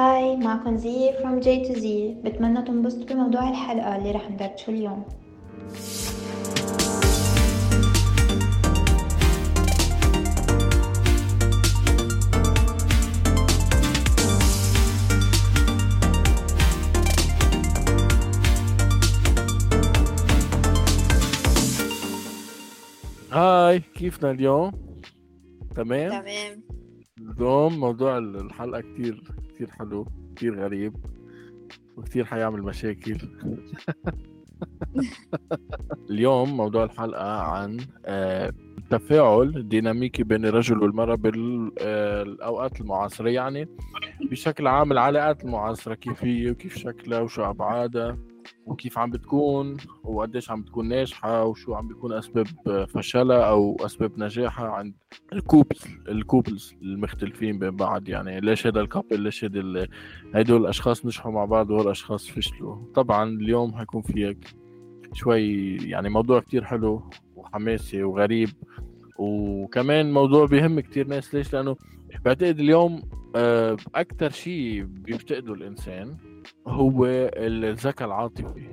هاي معكم زي from J to Z بتمنى تنبسطوا بموضوع الحلقة اللي رح ندردشه اليوم هاي كيفنا اليوم؟ تمام؟ تمام اليوم موضوع الحلقة كتير كتير حلو كتير غريب وكتير حيعمل مشاكل. اليوم موضوع الحلقة عن آه، التفاعل الديناميكي بين الرجل والمرأة بالأوقات المعاصرة يعني بشكل عام العلاقات المعاصرة كيف هي وكيف شكلها وشو أبعادها. وكيف عم بتكون وقديش عم بتكون ناجحة وشو عم بيكون أسباب فشلها أو أسباب نجاحها عند ال couples ال couples المختلفين بين بعض. يعني ليش هذا ال couple ليش ال- هدول الأشخاص نجحوا مع بعض وهول الأشخاص فشلوا؟ طبعا اليوم حيكون في شوي يعني موضوع كتير حلو وحماسي وغريب وكمان موضوع بيهم كتير ناس. ليش؟ لأنه بعتقد اليوم آه، أكتر شيء بيفتقده الإنسان هو الذكاء العاطفي.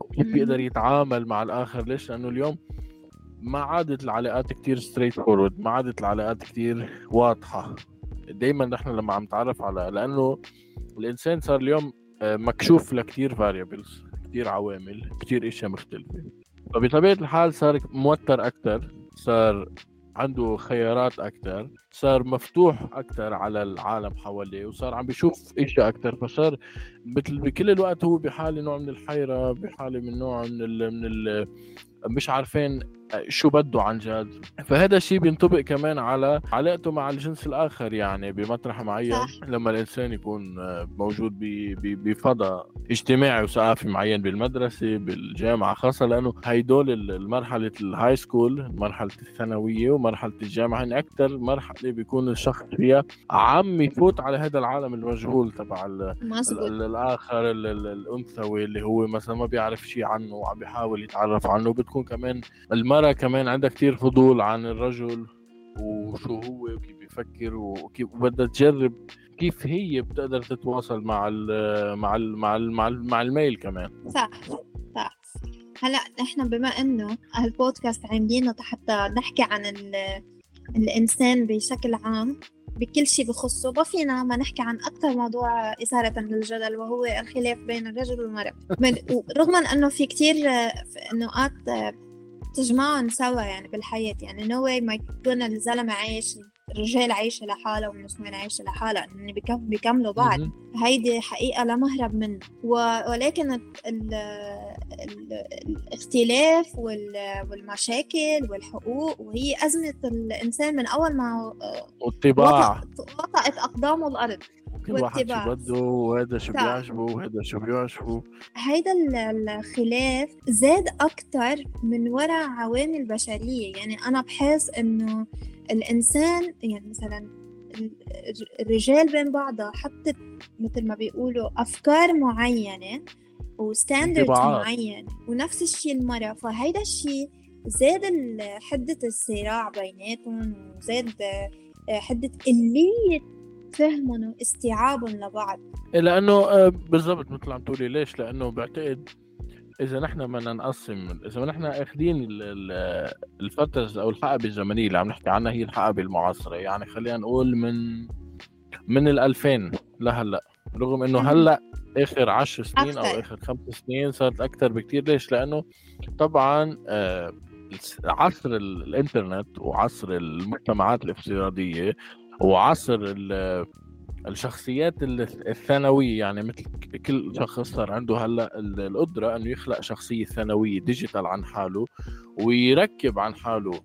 وكيف مم. بيقدر يتعامل مع الآخر؟ ليش؟ لأنه اليوم ما عادت العلاقات كتير straightforward ما عادت العلاقات كتير واضحة. دايما نحن لما عم نتعرف على لأنه الإنسان صار اليوم آه، مكشوف لكتير variables كتير عوامل كتير إشياء مختلفة. فبطبيعة الحال صار موتر أكتر صار عنده خيارات أكتر. صار مفتوح أكتر على العالم حواليه وصار عم بيشوف إشياء أكتر. فصار مثل بكل الوقت هو بحالة نوع من الحيرة بحالة من نوع من ال من ال مش عارفين شو بده عن جد. فهذا الشيء بينطبق كمان على علاقته مع الجنس الآخر يعني بمطرح معين صح. لما الإنسان يكون موجود بفضاء اجتماعي وثقافي معين بالمدرسة بالجامعة. خاصة لأنه هيدول المرحلة ال high school مرحلة الثانوية ومرحلة الجامعة هن أكثر مرحلة بيكون الشخص فيها عم يفوت على هذا العالم المجهول تبع الآخر ال- ال- الأنثوي اللي هو مثلا ما بيعرف شيء عنه وعم بيحاول يتعرف عنه. بتكون كمان المرأة كمان عندها كتير فضول عن الرجل وشو هو وكيف بيفكر وكيف وبدها تجرب كيف هي بتقدر تتواصل مع ال مع ال مع ال مع, ال مع الميل كمان. صح صح. هلأ نحن بما إنه هالبودكاست عاملينه حتى نحكي عن ال- الإنسان بشكل عام بكل شيء بخصه. ما فينا ما نحكي عن أكثر موضوع إثارة للجدل وهو الخلاف بين الرجل والمرأة. من- رغم إنه في كثير نقاط تجمعهم سوا يعني بالحياة. يعني نو واي ما يكون الزلمة عايش الرجال عايشه لحالها والنسوان عايشه لحالها بيكم- بيكملوا بعض. هيدي حقيقة لا مهرب منها ولكن الاختلاف وال- والمشاكل والحقوق وهي أزمة الإنسان من أول ما والطباع وطأ- وطأت أقدامه الأرض كل واحد شو والطباع. بده وهذا شو. بيعجبه وهذا شو بيعجبه هيدا ال- الخلاف زاد أكتر من وراء عوامل بشرية يعني أنا بحس إنه الإنسان يعني مثلا ال- الرجال بين بعضها حطت مثل ما بيقولوا أفكار معينة انطباعات. معين ونفس الشيء المرأة فهيدا الشيء زاد حدة الصراع بيناتهم وزاد آه، حدة قلية فهمهم واستيعابهم لبعض. لأنه آه، بالضبط مثل عم تقولي. ليش؟ لأنه بعتقد إذا نحن بدنا نقسم إذا نحن أخذين ال- ال- الفترة أو الحقبة الزمنية اللي عم نحكي عنها هي الحقبة المعاصرة. يعني خلينا نقول من من ال 2000 لهلأ رغم إنه. هلأ آخر 10 سنين أو أكتر. آخر خمس سنين صارت أكثر بكثير ليش؟ لأنه طبعا آه، عصر ال- الإنترنت وعصر المجتمعات الافتراضية وعصر ال- الشخصيات ال- الثانوية. يعني مثل كل شخص صار عنده هلأ ال- القدرة إنه يخلق شخصية ثانوية digital عن حاله ويركب عن حاله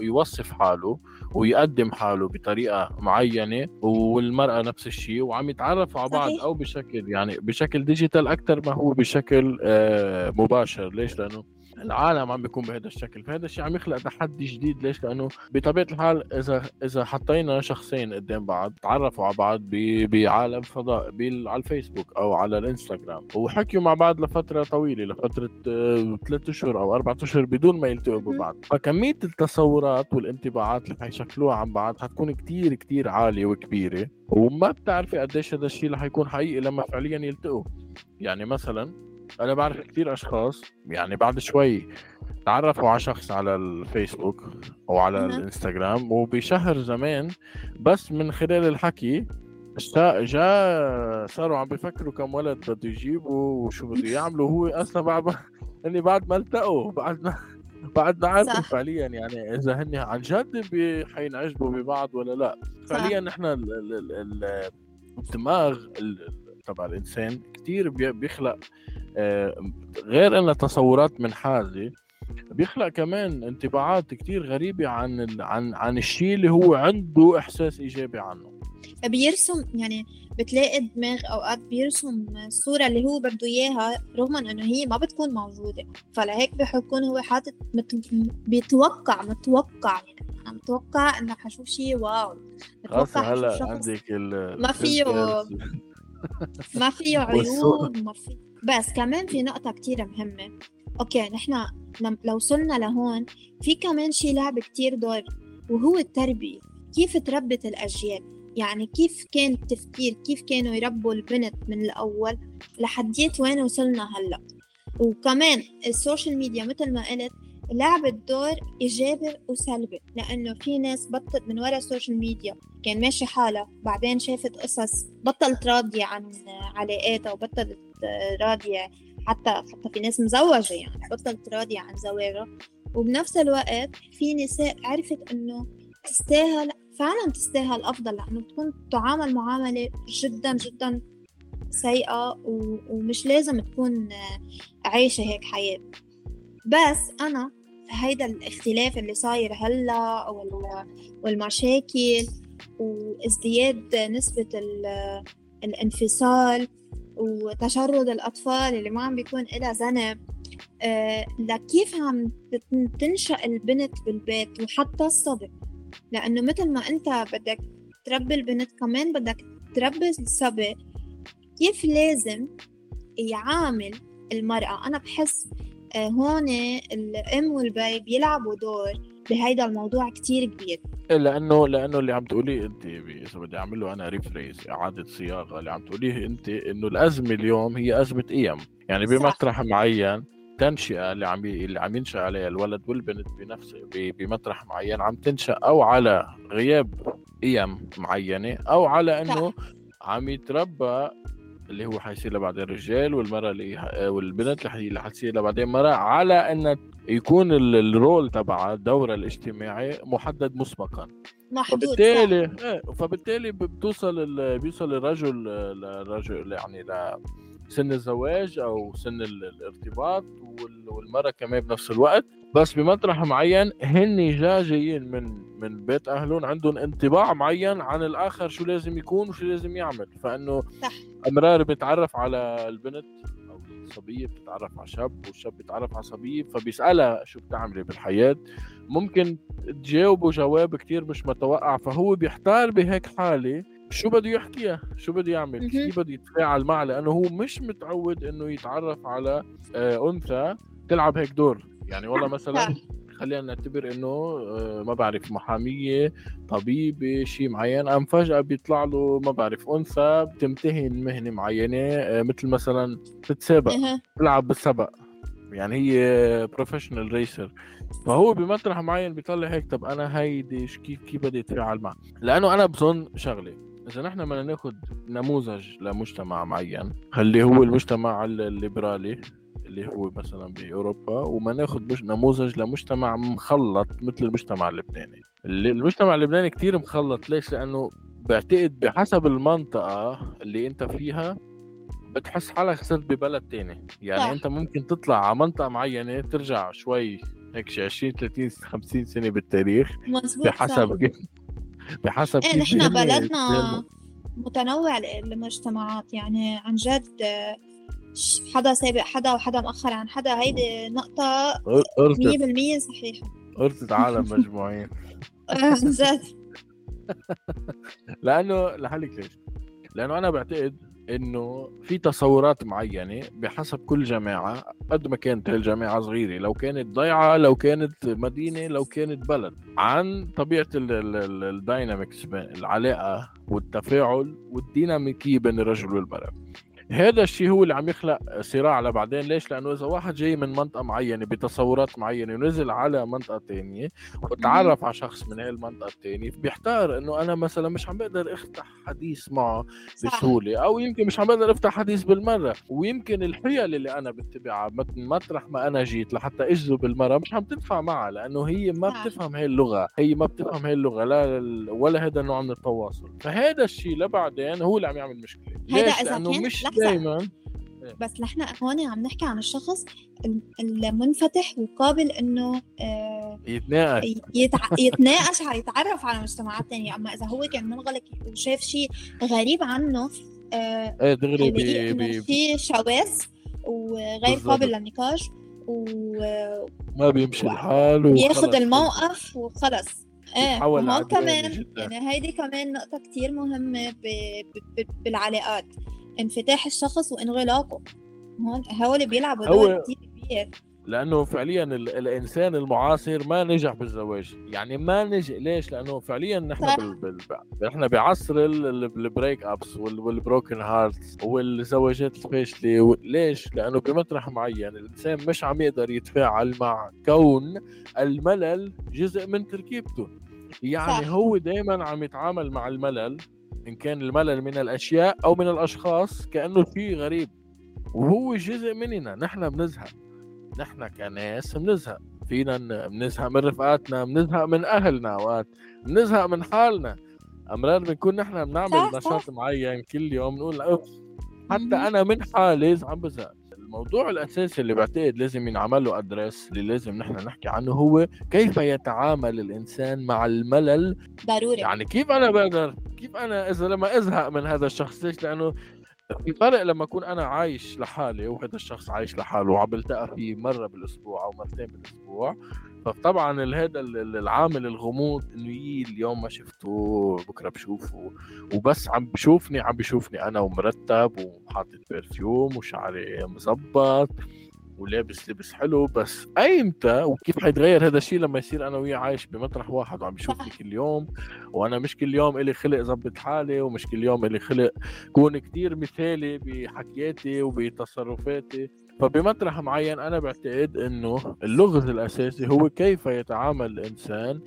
يوصف حاله. ويقدم حاله بطريقة معينة والمرأة نفس الشيء وعم يتعرفوا على بعض. أو بشكل يعني بشكل digital أكثر ما هو بشكل آه، مباشر ليش لأنه العالم عم بيكون بهذا الشكل. فهذا الشيء عم يخلق تحدي جديد. ليش؟ لأنه بطبيعة الحال اذا إذا حطينا شخصين قدام بعض تعرفوا على بعض بعالم فضاء على الفيسبوك أو على الإنستغرام. وحكيوا مع بعض لفترة طويلة لفترة ثلاث أشهر أو أربع أشهر بدون ما يلتقوا. ببعض. فكمية التصورات والانطباعات اللي حيشكلوها عن بعض حتكون كتير كتير عالية وكبيرة. وما بتعرفي قديش هذا الشيء رح يكون حقيقي لما فعليا يلتقوا. يعني مثلا أنا بعرف كثير أشخاص يعني بعد شوي تعرفوا على شخص على الفيسبوك أو على. الإنستغرام وبشهر زمان بس من خلال الحكي جاء صاروا عم بيفكروا كم ولد بده يجيبوا وشو بده يعملوا هو أصلا بعد اني بعد ما التقوا بعد ما بعد ما عرفوا. فعليا يعني إذا هن عن جد حينعجبوا ببعض ولا لا فعليا نحن ال- ال- ال- ال- الدماغ ال- تبع الإنسان كثير بيخلق آه، غير انه تصورات منحازه بيخلق كمان انطباعات كتير غريبة عن. عن عن الشيء اللي هو عنده إحساس إيجابي عنه بيرسم يعني بتلاقي الدماغ أوقات بيرسم الصورة اللي هو بده إياها رغم إنه هي ما بتكون موجودة فلهيك بحكون هو حاطط مت... بيتوقع متوقع يعني أنا متوقع إنه حشوف شيء واو متوقع هلأ عندك ال ما فيه-. ما فيه. عيون ما في. بس كمان في نقطة كتير مهمة. okay نحن لو وصلنا لهون في كمان شي لعب كتير دور وهو التربية. كيف تربت الأجيال؟ يعني كيف كان التفكير؟ كيف كانوا يربوا البنت من الأول لحديت وين وصلنا هلأ؟ وكمان ال social media مثل ما قلت لعبت دور إيجابي وسلبي لأنه في ناس بطت من ورا السوشيال ميديا كان ماشي حالها بعدين شافت قصص بطلت راضية عن علاقاتها وبطلت راضية حتى حتى في ناس مزوجة يعني بطلت راضية عن زواجها. وبنفس الوقت في نساء عرفت إنه تستاهل فعلا تستاهل أفضل لأنه بتكون تعامل معاملة جدا جدا سيئة ومش لازم تكون عايشة هيك حياة. بس أنا هيدا الاختلاف اللي صاير هلأ وال- والمشاكل وازدياد نسبة ال- الانفصال وتشرد الأطفال اللي ما عم بيكون إلها ذنب آه، لكيف عم تنشأ البنت بالبيت وحتى الصبي؟ لأنه مثل ما أنت بدك تربي البنت كمان بدك تربي الصبي كيف لازم يعامل المرأة؟ أنا بحس هون الأم والبي بيلعبوا دور بهيدا الموضوع كتير كبير. لأنه لأنه اللي عم تقوليه أنت إذا بدي اعمل له أنا rephrase إعادة صياغة. اللي عم تقوليه أنت إنه الأزمة اليوم هي أزمة قيم. يعني. بمطرح معين تنشئه اللي عم اللي عم ينشأ عليها الولد والبنت بنفس بمطرح معين عم تنشأ أو على غياب قيم معينة أو على إنه عم يتربى اللي هو حيصير لها بعدين رجال والمرأة اللي ح- والبنت اللي حتصير لها بعدين مراه على أن يكون ال- الرول تبعها الدور الاجتماعي محدد مسبقا محدود. فبالتالي إيه فبالتالي بتوصل ال- بيوصل الرجل للرجل يعني لسن الزواج أو سن ال- الارتباط وال- والمراه كمان بنفس الوقت. بس بمطرح معين هن جا جايين من من بيت أهلهم عندهم انطباع معين عن الآخر شو لازم يكون وشو لازم يعمل. فإنه صح. أمرار بتعرف على البنت أو الصبية بتتعرف على شاب والشاب بيتعرف على صبية فبيسألها شو بتعملي بالحياة. ممكن تجاوبه جواب كتير مش متوقع فهو بيحتار بهيك حالة شو بده يحكيها؟ شو بده يعمل. كيف بده يتفاعل معها؟ لأنه هو مش متعود إنه يتعرف على آه، أنثى تلعب هيك دور. يعني والله مثلا صح. خلينا نعتبر إنه آه، ما بعرف محامية طبيبة شيء معين ام فجأة بيطلع له ما بعرف أنثى بتمتهن مهنة معينة آه، مثل مثلا تتسابق أها. تلعب بالسبق. يعني هي professional racer فهو بمطرح معين بيطلع هيك طب أنا هيدي كيف كيف بدي أتفاعل معه لأنه أنا بظن شغلة إذا نحن بدنا ناخذ نموذج لمجتمع معين اللي هو المجتمع ال- الليبرالي اللي هو مثلا بأوروبا وما ناخذ نموذج لمجتمع مخلط مثل المجتمع اللبناني المجتمع اللبناني كتير مخلط ليش لأنه بعتقد بحسب المنطقة اللي أنت فيها بتحس حالك صرت ببلد تاني يعني صح. أنت ممكن تطلع على منطقة معينة ترجع شوي هيك شي 20 30 50 سنة بالتاريخ مزبوط. بحسب بحسب كيف نحن بلدنا متنوع ال- المجتمعات يعني عن جد آه، حدا سابق حدا وحدا مأخر عن حدا هيدي نقطة قرصت 100% صحيحة. قرصت عالم مجموعين. آه، عن جد. لأنه لحالك ليش؟ لأنه أنا بعتقد إنه في تصورات معينة بحسب كل جماعة قد ما كانت الجامعة صغيرة لو كانت ضيعه لو كانت مدينة لو كانت بلد. عن طبيعة الداينامكس العلاقة والتفاعل والديناميكية بين الرجل والمرأة. هذا الشيء هو اللي عم يخلق صراع لبعدين. ليش؟ لأنه إذا واحد جاي من منطقة معينة بتصورات معينة ونزل على منطقة ثانية وتعرف على شخص من هاي المنطقة الثانية بيحتار إنه أنا مثلا مش عم بقدر أفتح حديث معه بسهولة أو يمكن مش عم بقدر أفتح حديث بالمرة. ويمكن الحيل اللي أنا بتبعها مطرح ما أنا جيت لحتى أجذب المرأة مش عم تنفع معها لأنه هي ما بتفهم هاي اللغة هي ما بتفهم هاي اللغة لا ولا هذا النوع من التواصل. فهذا الشيء لبعدين هو اللي عم يعمل مشكلة. ليش؟ لأنه مش دائما بس نحن هون عم نحكي عن الشخص المنفتح وقابل إنه آه يتناقش. يتع... يتناقش يتعرف على مجتمعات ثانية أما إذا هو كان منغلق وشاف شيء غريب عنه آه إيه دغري بي بي في شواذ وغير بالزبط. قابل للنقاش و ما بيمشي الحال ياخذ الموقف وخلص. إيه هون كمان يعني هيدي كمان نقطة كتير مهمة ب... ب... بالعلاقات. انفتاح الشخص وانغلاقه هون هول بيلعبوا دور كثير كبير. لأنه فعليا الإنسان المعاصر ما نجح بالزواج. يعني ما نجح ليش؟ لأنه فعليا نحن بال... بال... إحنا بعصر ال break ups وال broken hearts والزواجات الفاشله ليش؟ لأنه بمطرح معين الإنسان مش عم يقدر يتفاعل مع كون الملل جزء من تركيبته. يعني صح. هو دائما عم يتعامل مع الملل إن كان الملل من الأشياء أو من الأشخاص كأنه شيء غريب. وهو جزء مننا نحن بنزهق. نحن كناس بنزهق. فينا بنزهق من رفقاتنا بنزهق من أهلنا أوقات بنزهق من حالنا. أمرار بنكون نحن بنعمل نشاط معين كل يوم نقول أوف حتى أنا من حالي عم بزهق. الموضوع الأساسي اللي بعتقد لازم ينعمل له ادرس اللي لازم نحن نحكي عنه هو كيف يتعامل الإنسان مع الملل. ضروري. يعني كيف أنا بقدر كيف أنا إذا لما أزهق من هذا الشخص ليش؟ لأنه في فرق لما أكون أنا عايش لحالي وهذا الشخص عايش لحاله وعم بلتقى فيه مرة بالأسبوع أو مرتين بالأسبوع فطبعا هذا العامل الغموض إنه يي اليوم ما شفته بكرة بشوفه. وبس عم بشوفني عم بشوفني أنا ومرتب وحاطط برفيوم وشعري مظبط ولابس لبس حلو. بس أيمتى وكيف حيتغير هذا الشيء لما يصير أنا وياه عايش بمطرح واحد وعم بشوفني كل يوم وأنا مش كل يوم إلي خلق ظبط حالي ومش كل يوم إلي خلق كون كتير مثالي بحكياتي وبتصرفاتي. فبمطرح معين أنا بعتقد إنه اللغز الأساسي هو كيف يتعامل الإنسان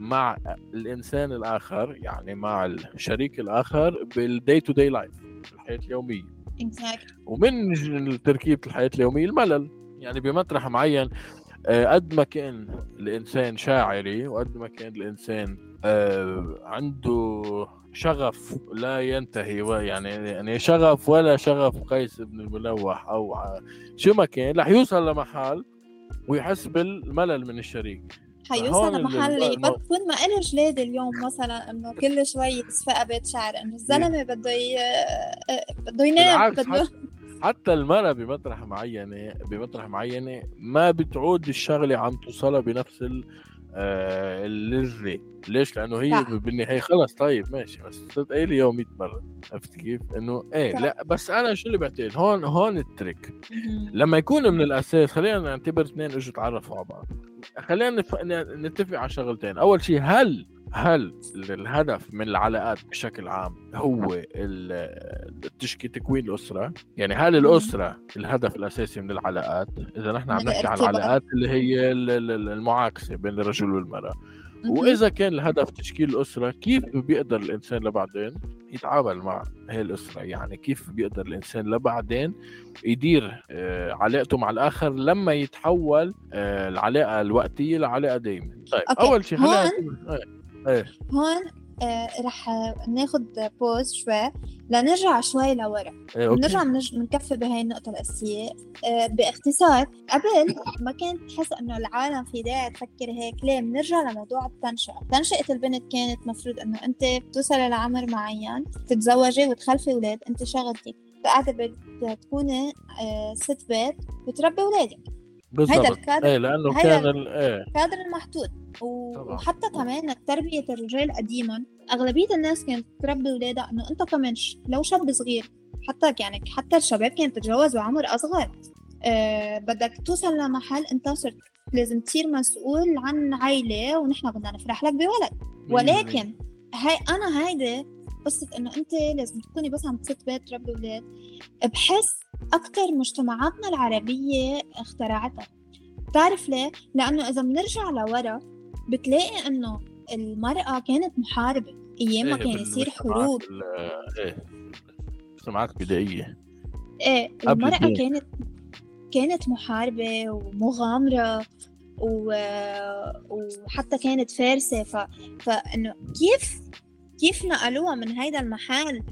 مع الإنسان الآخر يعني مع الشريك الآخر بال day to day life الحياة اليومية exactly. ومن تركيبة الحياة اليومية الملل يعني بمطرح معين قد ما كان الإنسان شاعري وقد ما كان الإنسان آه، عنده شغف لا ينتهي يعني يعني شغف ولا شغف قيس بن الملوح أو شو ما كان رح يوصل لمحل ويحس بالملل من الشريك. حيوصل لمحل بتكون ما إله جلاد اليوم مثلا إنه كل شوي يصفى بيت شعر إنه الزلمة بده ي... بده ينام بده حتى المرأة بمطرح معينة بمطرح معينة ما بتعود الشغلة عم توصلها بنفس آه، اللذة ليش؟ لأنه هي لا. بالنهاية خلص طيب ماشي بس تقولي يوم 100 مرة عرفت كيف؟ إنه إيه لا. لا بس أنا شو اللي بعتقد هون هون التريك لما يكون من الأساس خلينا نعتبر اثنين إجوا تعرفوا على بعض خلينا نتفق على شغلتين أول شيء هل هل الهدف من العلاقات بشكل عام هو تشكي تكوين الأسرة؟ يعني هل الأسرة الهدف الأساسي من العلاقات؟ إذا نحن عم نحكي عن العلاقات اللي هي المعاكسة بين الرجل والمرأة. وإذا كان الهدف تشكيل الأسرة كيف بيقدر الإنسان لبعدين يتعامل مع هي الأسرة؟ يعني كيف بيقدر الإنسان لبعدين يدير آه، علاقته مع الآخر لما يتحول آه، العلاقة الوقتية لعلاقة دائمه طيب أوكي. أول شيء خلينا إيه. هون آه رح ناخد بوز شوي. لنرجع شوي لورا. إيه نرجع نكفي بهاي النقطة الأساسية. آه باختصار قبل ما كانت تحس إنه العالم في داعي تفكر هيك ليه بنرجع لموضوع التنشئة؟ تنشئة البنت كانت مفروض إنه أنت بتوصلي لعمر معين تتزوجي وتخلفي أولاد أنت شغلتك قاعدة بتكوني آه ست بيت وتربي أولادك. بالضبط. هيدا الكادر إيه لأنه كان. إيه. الكادر المحدود. و... وحتى كمان تربية الرجال قديما أغلبية الناس كانت تربي ولادها إنه أنت كمان لو شاب صغير حتى يعني حتى الشباب كانت تتجوز بعمر أصغر. أه بدك توصل لمحل أنت صرت لازم تصير مسؤول عن عائلة ونحن بدنا نفرح لك بولد. ولكن هاي أنا هيدي قصة إنه أنت لازم تكوني بس عم تست بيت تربي ولاد بحس أكتر مجتمعاتنا العربية اخترعتها بتعرف ليه؟ لأنه إذا بنرجع لورا بتلاقي إنه المرأة كانت محاربة أيام ما إيه، كان يصير حروب بالمجتمعات ال- إيه مجتمعات بدائية إيه قبل المرأة الدين. كانت كانت محاربة ومغامرة و... وحتى كانت فارسة ف... فإنه كيف كيف نقلوها من هيدا المحل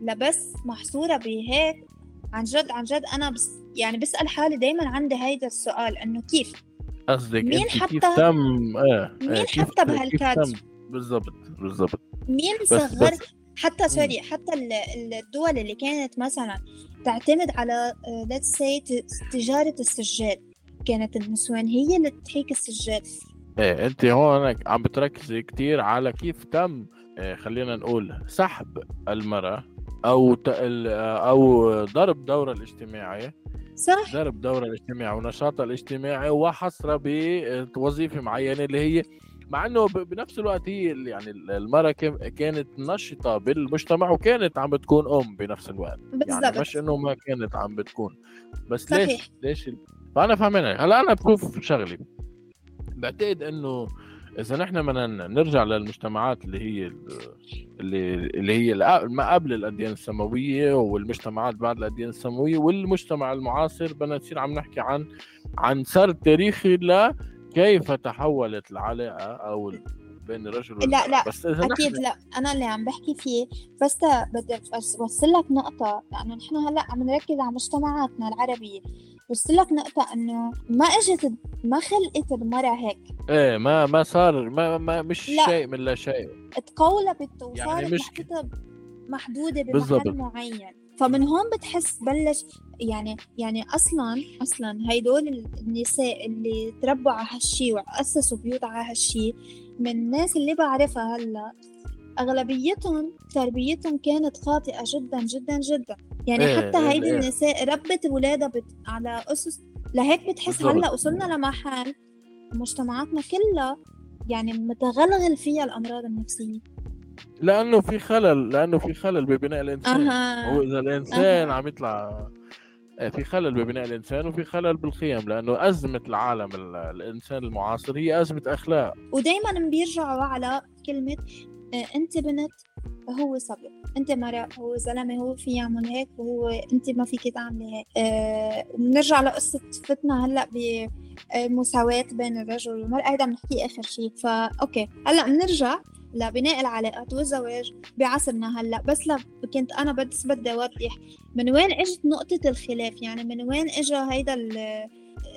لبس محصورة بهيك؟ عن جد عن جد أنا بس يعني بسأل حالي دايما عندي هيدا السؤال إنه كيف؟ قصدك مين انت كيف حتى- تم؟ إيه مين كيف حتى كيف بهالكادر؟ بالضبط بالضبط. مين صغر حتى سوري حتى ال- ال- الدول اللي كانت مثلا تعتمد على let's say ت- تجارة السجاد كانت النسوان هي اللي تحيك السجاد. إيه انت هون عم بتركزي كتير على كيف تم خلينا نقول سحب المرأة أو ت- ال- أو ضرب دورها الاجتماعي صح. ضرب دورها الاجتماعي ونشاطها الاجتماعي وحصرها بوظيفة معينة اللي هي مع إنه بنفس الوقت هي يعني ال- المرأة كم- كانت نشطة بالمجتمع وكانت عم بتكون أم بنفس الوقت. يعني بالضبط. مش إنه ما كانت عم بتكون. بس صحيح. ليش ليش فأنا فاهمين هلأ أنا بشوف شغلي. بعتقد إنه إذا نحن بدنا نرجع للمجتمعات اللي هي ال- اللي اللي هي ما قبل الأديان السماوية والمجتمعات بعد الأديان السماوية والمجتمع المعاصر بدنا نصير عم نحكي عن عن سرد تاريخي لكيف تحولت العلاقة أو بين الرجل لا، لا، بس إذا أكيد نحن لا. أنا اللي عم بحكي فيه بس بدي أوصل لك نقطة لأنه نحن هلأ عم نركز على مجتمعاتنا العربية. بوصل لك نقطة إنه ما إجت ما خلقت المرأة هيك. إيه ما ما صار ما, ما مش لا. شيء من لا شيء. تقولبت وصارت يعني مش محدودة بمحل بالضبط. معين. فمن هون بتحس بلش يعني يعني أصلا أصلا هيدول النساء اللي تربوا على هالشي وأسسوا بيوت على هالشي من الناس اللي بعرفها هلأ أغلبيتهم تربيتهم كانت خاطئة جدا جدا جدا يعني إيه، حتى إيه، هيدي إيه. النساء ربت ولادها بت... على أسس لهيك بتحس. هلأ وصلنا لمحل مجتمعاتنا كلها يعني متغلغل فيها الأمراض النفسية لأنه في خلل لأنه في خلل ببناء الإنسان. أها. هو إذا الإنسان عم يطلع آه، في خلل ببناء الإنسان وفي خلل بالقيم لأنه أزمة العالم ال- الإنسان المعاصر هي أزمة أخلاق. ودايما بيرجعوا على كلمة آه، أنت بنت هو صبي أنت مرأة هو زلمة هو في يعمل هيك وهو أنت ما فيك تعملي هيك. بنرجع لقصة فتنا هلأ بمساواة بين الرجل والمرأة هيدا بنحكيه آخر شيء فا أوكي هلأ بنرجع لبناء العلاقات والزواج بعصرنا هلأ. بس لا كنت أنا بس بدي أوضح من وين إجت نقطة الخلاف. يعني من وين اجى هيدا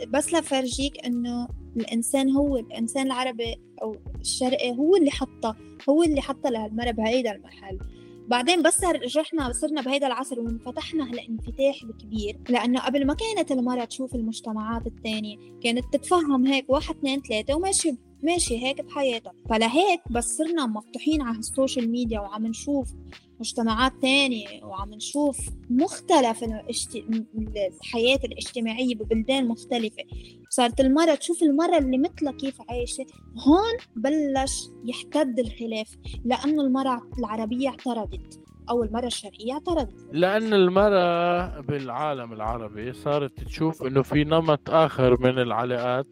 بس لفرجيك إنه الإنسان هو الإنسان العربي أو الشرقي هو اللي حطها هو اللي حطها لهالمرة بهيدا المحل بعدين بس رجعنا صرنا بهيدا العصر وانفتحنا هالانفتاح الكبير. لأنه قبل ما كانت المرأة تشوف المجتمعات التانية كانت تتفهم هيك واحد اثنين ثلاثة وماشي ماشي هيك بحياتها فلهيك بس صرنا مفتوحين على ال social media وعم نشوف مجتمعات تانية وعم نشوف مختلف. الحياة الاجتماعية ببلدان مختلفة. صارت المرة تشوف المرة اللي مثلها كيف عايشة. هون بلش يحتد الخلاف لأنه المرأة العربية اعترضت. أو المرأة الشرقية اعترضت لأن المرأة بالعالم العربي صارت تشوف إنه في نمط آخر من العلاقات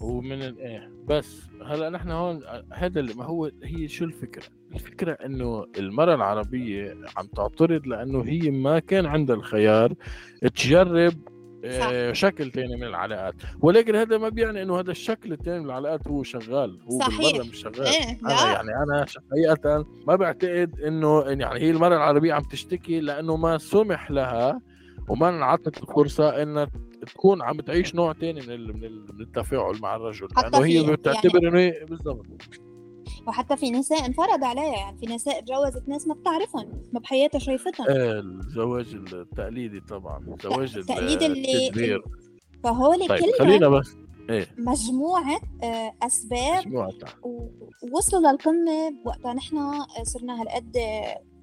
ومن ال- إيه. بس هلأ نحن هون هذا اللي ما هو هي شو الفكرة؟ الفكرة إنه المرأة العربية عم تعترض لأنه هي ما كان عندها الخيار تجرب آه، شكل تاني من العلاقات. ولكن هذا ما بيعني إنه هذا الشكل الثاني من العلاقات هو شغال هو صحيح. مش شغال. أنا لا. يعني أنا حقيقة ما بعتقد إنه يعني هي المرأة العربية عم تشتكي لأنه ما سمح لها وما انعطت الفرصة انها تكون عم تعيش نوع تاني من من ال- من التفاعل مع الرجل. لأنه هي في- بتعتبر إنه هي بالضبط. وحتى في نساء انفرض عليها يعني في نساء تجوزت ناس ما بتعرفهم ما بحياتها شايفتهم. آه، الزواج التقليدي طبعا الزواج التقليد اللي- فهول طيب كلها خلينا بس إيه؟ مجموعة آه، أسباب مجموعة. ووصلوا للقمة وقتها نحن صرنا هالقد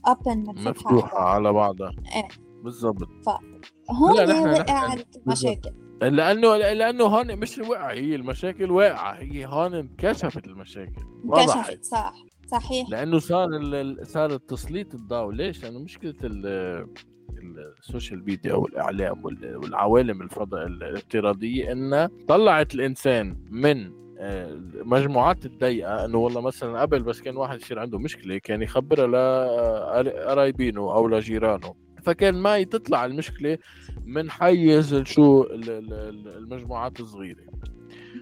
أبن مفتوحة على بعضها. بالضبط. هون هلا نحن- وقع المشاكل. لأنه لأنه هون مش واقع هي المشاكل واقعة هي هون انكشفت المشاكل. انكشفت صح صحيح. لأنه صار صار التسليط الضوء. ليش؟ لأنه مشكلة ال- ال social media والإعلام وال- والعوالم الفضاء الافتراضية إنها طلعت الإنسان من آه، المجموعات الضيقة. إنه والله مثلا قبل بس كان واحد يصير عنده مشكلة كان يخبرها لقرايبينه أو لجيرانه. فكان ما تطلع المشكلة من حيز شو ال- ال- ال- المجموعات الصغيرة.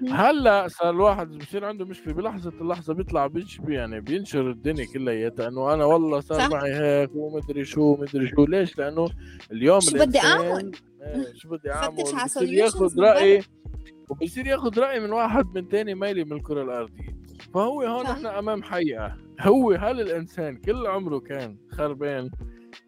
هلأ صار الواحد بصير عنده مشكلة بلحظة اللحظه بيطلع بيش يعني بينشر الدنيا كلياتها إنه أنا والله صار صح. معي هيك ومدري شو مدري شو ليش لأنه اليوم شو بدي أعمل؟ إيه، شو بدي أعمل بصير ياخذ راي وبصير ياخذ رأي من واحد من تاني ميلي من الكرة الأرضية فهو هون. إحنا أمام حقيقة هو هل الإنسان كل عمره كان خربان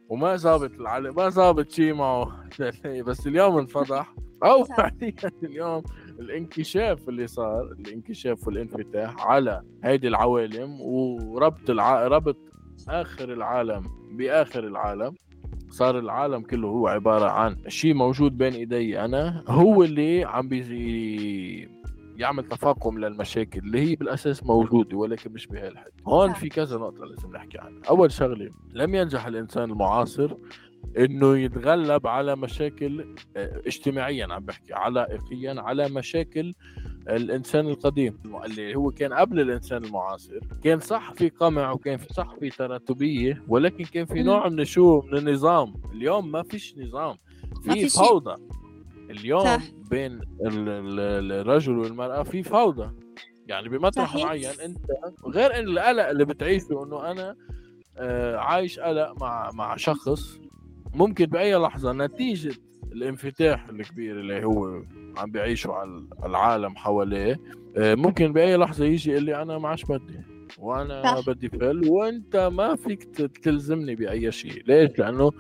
وما ظابط العلم ما ظابط شيء معه. بس اليوم انفضح. أو. فعليا اليوم الانكشاف اللي صار الانكشاف والانفتاح على هيدي العوالم وربط الع... ربط آخر العالم بآخر العالم. صار العالم كله هو عبارة عن شيء موجود بين إيدي أنا هو اللي عم بيزي يعمل تفاقم للمشاكل اللي هي بالأساس موجودة ولكن مش بهالحد هون. في كذا نقطة لازم نحكي عنها أول شغلة لم ينجح الإنسان المعاصر إنه يتغلب على مشاكل آه، اجتماعيا عم بحكي علائقيا على مشاكل الإنسان القديم اللي هو كان قبل الإنسان المعاصر كان صح في قمع وكان في صح في تراتبية ولكن كان في. نوع من شو من النظام اليوم ما فيش نظام في. فوضى اليوم صح. بين ال- ال- الرجل والمرأة في فوضى يعني بمطرح صحيح. معين أنت غير إن القلق اللي بتعيشه إنه أنا آه، عايش قلق مع مع شخص ممكن بأي لحظة نتيجة الانفتاح الكبير اللي هو عم بيعيشه على العالم حواليه آه، ممكن بأي لحظة يجي يقول لي أنا ما عادش بدي وأنا صح. بدي فل وأنت ما فيك تلزمني بأي شيء ليش لأنه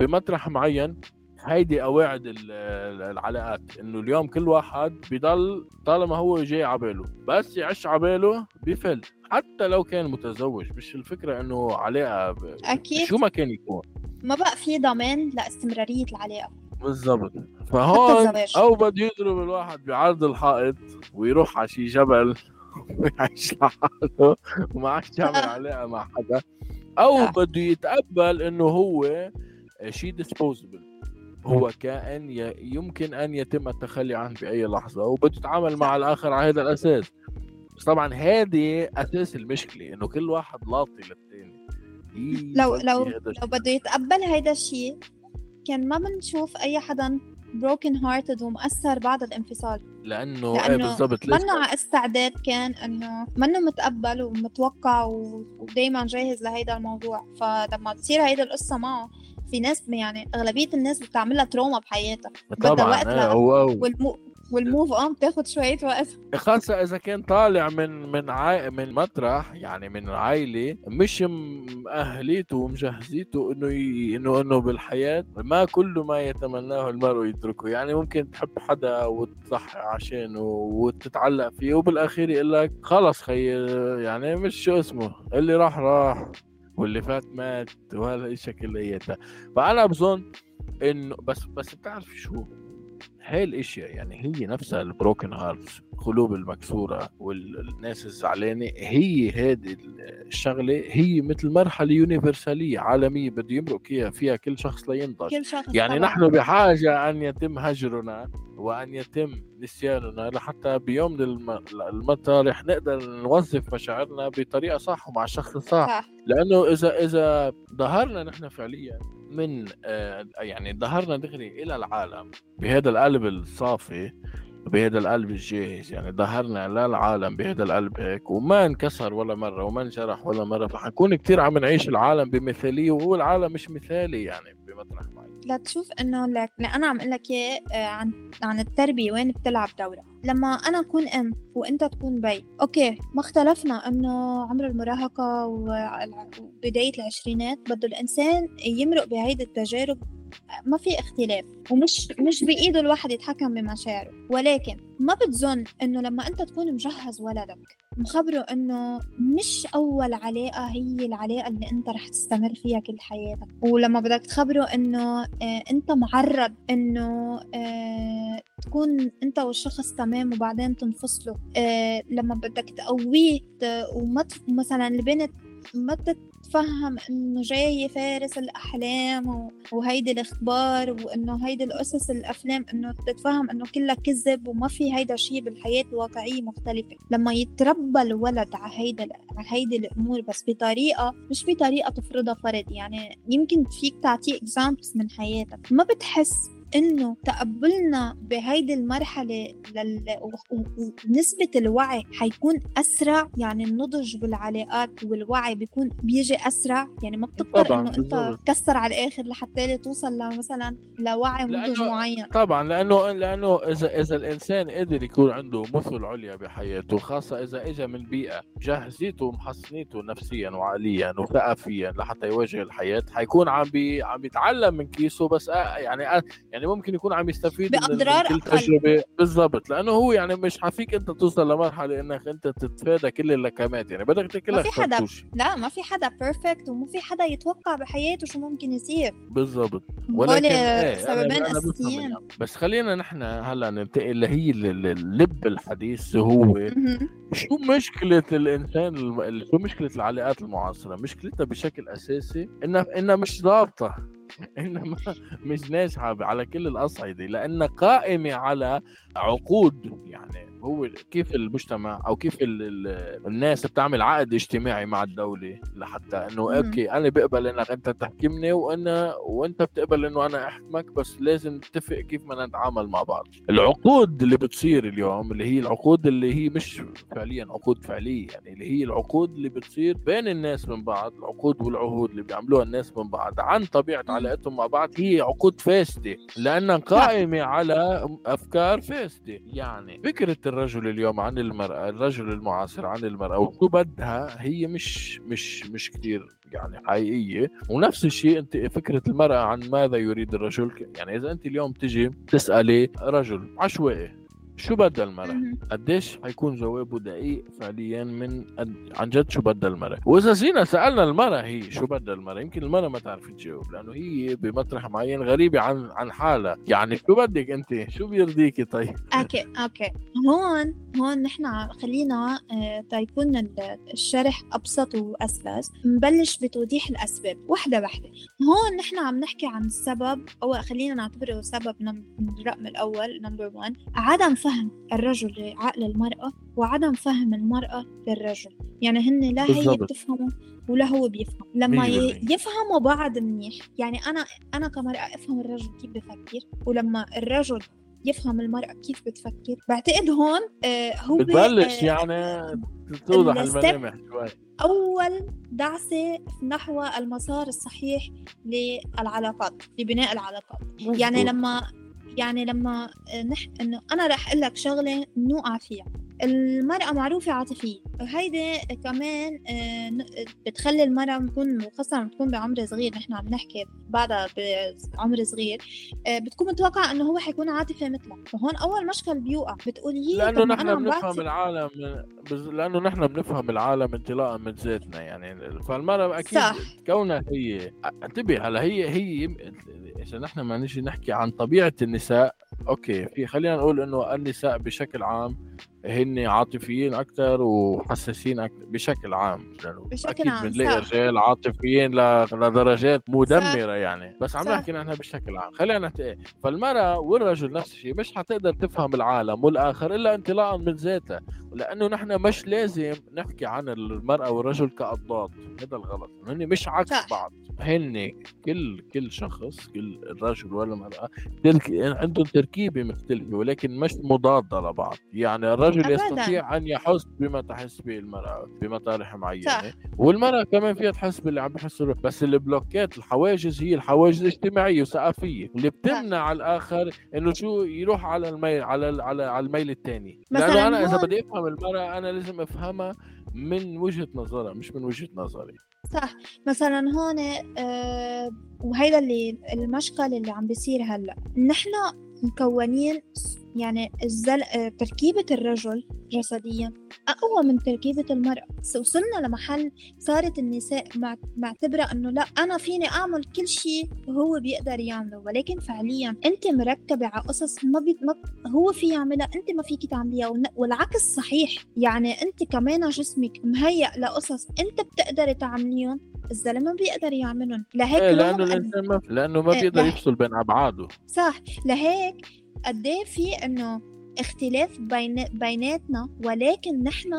بمطرح معين هيدي قواعد ال- ال- العلاقات إنه اليوم كل واحد بضل طالما هو جاي عباله بس يعش عباله بفل حتى لو كان متزوج مش الفكرة إنه علاقة ب... أكيد شو ما كان يكون ما بقى في ضمان لاستمرارية العلاقة بالضبط فهون. أو بده يضرب الواحد بعرض الحائط ويروح على شي جبل ويعيش لحاله وما عادش يعمل صح. علاقة مع حدا أو صح. بده يتقبل إنه هو شيء disposable هو كائن يمكن أن يتم التخلي عنه باي لحظة وبده يتعامل مع الآخر على هذا الأساس. بس طبعا هذه أساس المشكلة إنه كل واحد لاطي للثاني إيه لو لو هذا لو بده يتقبل هيدا الشيء كان ما بنشوف أي حدا broken hearted ومأثر بعد الانفصال. لأنه إيه لأنه بالضبط ليش منه على استعداد كان إنه منه متقبل ومتوقع و- ودايما جاهز لهيدا الموضوع. فلما تصير هيدا القصة معه في ناس يعني أغلبية الناس بتعملها تروما بحياتها بدها طبعا وقت هو. والمو والموف اون بتاخد شوية وقت. خاصة إذا كان طالع من من عائ... من مطرح يعني من عائلة مش مأهليته ومجهزيته إنه ي... إنه إنه بالحياة ما كل ما يتمناه المرء يدركه يعني ممكن تحب حدا وتضحي عشانه وتتعلق فيه وبالأخير يقول لك خلص خي يعني مش شو اسمه اللي راح راح. واللي فات مات وهالاشياء كلياتها فأنا بظن إنه بس بس بتعرف شو؟ هاي الإشياء يعني هي نفسها ال broken hearts القلوب المكسورة والناس الزعلانة هي هذه الشغلة هي مثل مرحلة يونيفرسالية عالمية بده يمرق فيها فيها كل شخص لينضج. كل شخص يعني طبعاً. نحن بحاجة أن يتم هجرنا وأن يتم نسياننا لحتى بيوم الم- المطارح نقدر نوظف مشاعرنا بطريقة صح ومع الشخص الصح صح. لأنه إذا إذا ظهرنا نحن فعليا من آه، يعني ظهرنا دغري إلى العالم بهذا القلب الصافي بهذا القلب الجاهز. يعني ظهرنا للعالم بهذا القلب هيك وما انكسر ولا مرة وما انجرح ولا مرة. فحنكون كتير عم نعيش العالم بمثالية وهو العالم مش مثالي يعني بمطرح معين. لتشوف إنه لك أنا عم أقول لك إياه آه، عن عن التربية وين بتلعب دوره لما أنا أكون أم وأنت تكون بي okay ما اختلفنا إنه عمر المراهقة والع- وبداية العشرينات بده الإنسان يمرق بهيدي التجارب ما في اختلاف ومش مش بإيده الواحد يتحكم بمشاعره. ولكن ما بتظن إنه لما أنت تكون مجهز ولدك مخبره إنه مش أول علاقة هي العلاقة اللي أنت رح تستمر فيها كل حياتك. ولما بدك تخبره إنه آه أنت معرض إنه آه تكون أنت والشخص تمام وبعدين تنفصلوا. آه لما بدك تقويه وما مثلا البنت ما تتفهم إنه جاي فارس الأحلام وهيدي الإخبار وإنه هيدي القصص الأفلام إنه تتفهم إنه كلها كذب وما في هيدا الشيء بالحياة الواقعية مختلفة. لما يتربى الولد على هيدا على هيدي الأمور بس بطريقه مش بطريقة تفرضها فرض يعني يمكن فيك تعطيه اكزامبلز من حياتك. ما بتحس إنه تقبلنا بهيدي المرحلة لل... ونسبة الوعي حيكون أسرع يعني النضج بالعلاقات والوعي بيكون بيجي أسرع. يعني ما بتقدر إنه أنت تكسر على الآخر لحتى توصل لمثلا لوعي نضج معين. طبعا لأنه لأنه إذا إذا الإنسان قدر يكون عنده مثل عليا بحياته خاصة إذا اجى من بيئة جهزته ومحصنيته نفسيا وعقليا وثقافيا لحتى يواجه الحياة حيكون عم بي عم بيتعلم من كيسه بس يعني يعني ممكن يكون عم يستفيد باضرار من كل تجربة. بالضبط. لأنه هو يعني مش حفيك أنت توصل لمرحلة إنك أنت تتفادى كل اللكمات يعني. بدك تاكلها ما في حدا لا ما في حدا بيرفكت وما في حدا يتوقع بحياته شو ممكن يصير. بالضبط. ولكن إيه سببين اساسيين بس خلينا نحن هلا ننتقل لهي اللب الحديث هو شو مشكلة الإنسان شو مشكلة العلاقات المعاصرة؟ مشكلتها بشكل أساسي إنها إنها مش ضابطة. انما مش ناجحة على كل الأصعدة لانها قائمة على عقود يعني هو كيف المجتمع أو كيف ال ال الناس بتعمل عقد اجتماعي مع الدولة لحتى إنه أوكي أنا بقبل إنك أنت تحكمني وأنا وأنت بتقبل إنه أنا أحكمك بس لازم نتفق كيف بدنا نتعامل مع بعض. العقود اللي بتصير اليوم اللي هي العقود اللي هي مش فعليا عقود فعلية يعني اللي هي العقود اللي بتصير بين الناس من بعض العقود والعهود اللي بيعملوها الناس من بعض عن طبيعة علاقتهم مع بعض هي عقود فاسدة لأنها قائمة على أفكار فاسدة. يعني فكرة الرجل اليوم عن المرأة الرجل المعاصر عن المرأة وشو بدها هي مش مش مش كثير يعني حقيقية. ونفس الشيء أنت فكرة المرأة عن ماذا يريد الرجل يعني إذا أنت اليوم تجي تسألي رجل عشوائي شو بدها المرأة؟ قديش حيكون جوابه دقيق فعليا من عن جد شو بدها المرأة؟ وإذا جينا سألنا المرأة هي شو بدها المرأة؟ يمكن المرأة ما تعرف تجاوب لأنه هي بمطرح معين غريبة عن عن حالها، يعني شو بدك أنت؟ شو بيرضيكي طيب؟ okay okay هون هون نحن خلينا آه، تيكون الشرح أبسط وأسلس نبلش بتوضيح الأسباب وحدة وحدة هون نحن عم نحكي عن السبب أو خلينا نعتبره سبب الرقم الأول نمبر 1 عدم فهم الرجل لعقل المرأة وعدم فهم المرأة للرجل. يعني هن لا هي بتفهمه ولا هو بيفهم. لما يفهموا بعض منيح. يعني أنا أنا كمرأة أفهم الرجل كيف بفكر ولما الرجل يفهم المرأة كيف بتفكر بعتقد هون آه هو بتبلش آه يعني توضح الملامح شوي. أول دعسة نحو المسار الصحيح للعلاقات لبناء العلاقات. يعني لما يعني لما نح... إنه أنا رح أقول لك شغلة نوقع فيها. المرأة معروفة عاطفية وهيدي كمان آه، بتخلي المرأة تكون خاصة تكون بعمر صغير نحن عم نحكي بعدها بعمر صغير آه، بتكون متوقعة إنه هو حيكون عاطفي مثلها فهون أول مشكل بيوقع بتقول يي لأنه نحن بنفهم العالم بز... لأنه نحن بنفهم العالم انطلاقا من ذاتنا يعني فالمرأة أكيد صح. كونها هي انتبه هلا هي هي إذا نحن ما نجي نحكي عن طبيعة النساء أوكي في خلينا نقول إنه النساء بشكل عام هن عاطفيين أكثر وحساسين أكثر بشكل عام. يعني بشكل أكيد عام بنلاقي رجال عاطفيين لدرجات مدمرة صح. يعني. بس عم نحكي نحن بشكل عام. خلينا نحكي فالمرأة والرجل نفس الشيء مش حتقدر تفهم العالم والآخر إلا انطلاقا من ذاتها. لأنه نحن مش لازم نحكي عن المرأة والرجل كاضداد هذا الغلط. هن مش عكس صح. بعض. هن كل كل شخص كل الرجل والمرأة عندهم تركيبة مختلفة ولكن مش مضادة لبعض. يعني الرجل الرجل يستطيع أن يحس بما تحس به المرأة بمطارح معينة. صح. والمرأة كمان فيها تحس باللي عم بحس بس البلوكات الحواجز هي الحواجز الاجتماعية وثقافية. اللي بتمنع صح. الآخر إنه شو يروح على الميل على على على الميل الثاني لأنه أنا إذا بدي أفهم المراه أنا لازم أفهمها من وجهة نظرها مش من وجهة نظري. صح. مثلا هون آه وهيدا اللي المشكل اللي عم بيصير هلأ. نحن مكونين يعني الزل... آه، تركيبة الرجل جسديا أقوى من تركيبة المرأة. وصلنا لمحل صارت النساء معتبرة أنه لا أنا فيني أعمل كل شيء هو بيقدر يعمله. ولكن فعليا أنت مركبة على قصص ما, بي... ما هو في يعملها أنت ما فيك تعمليها. والعكس صحيح. يعني أنت كمان جسمك مهيأ لقصص أنت بتقدري تعمليهم الزلمة ما بيقدر يعملهم. لهيك إيه لأنه الإنسان ما لأنه ما إيه، بيقدر يفصل بين أبعاده. صح. لهيك قد إيه في إنه اختلاف بين بيناتنا ولكن نحن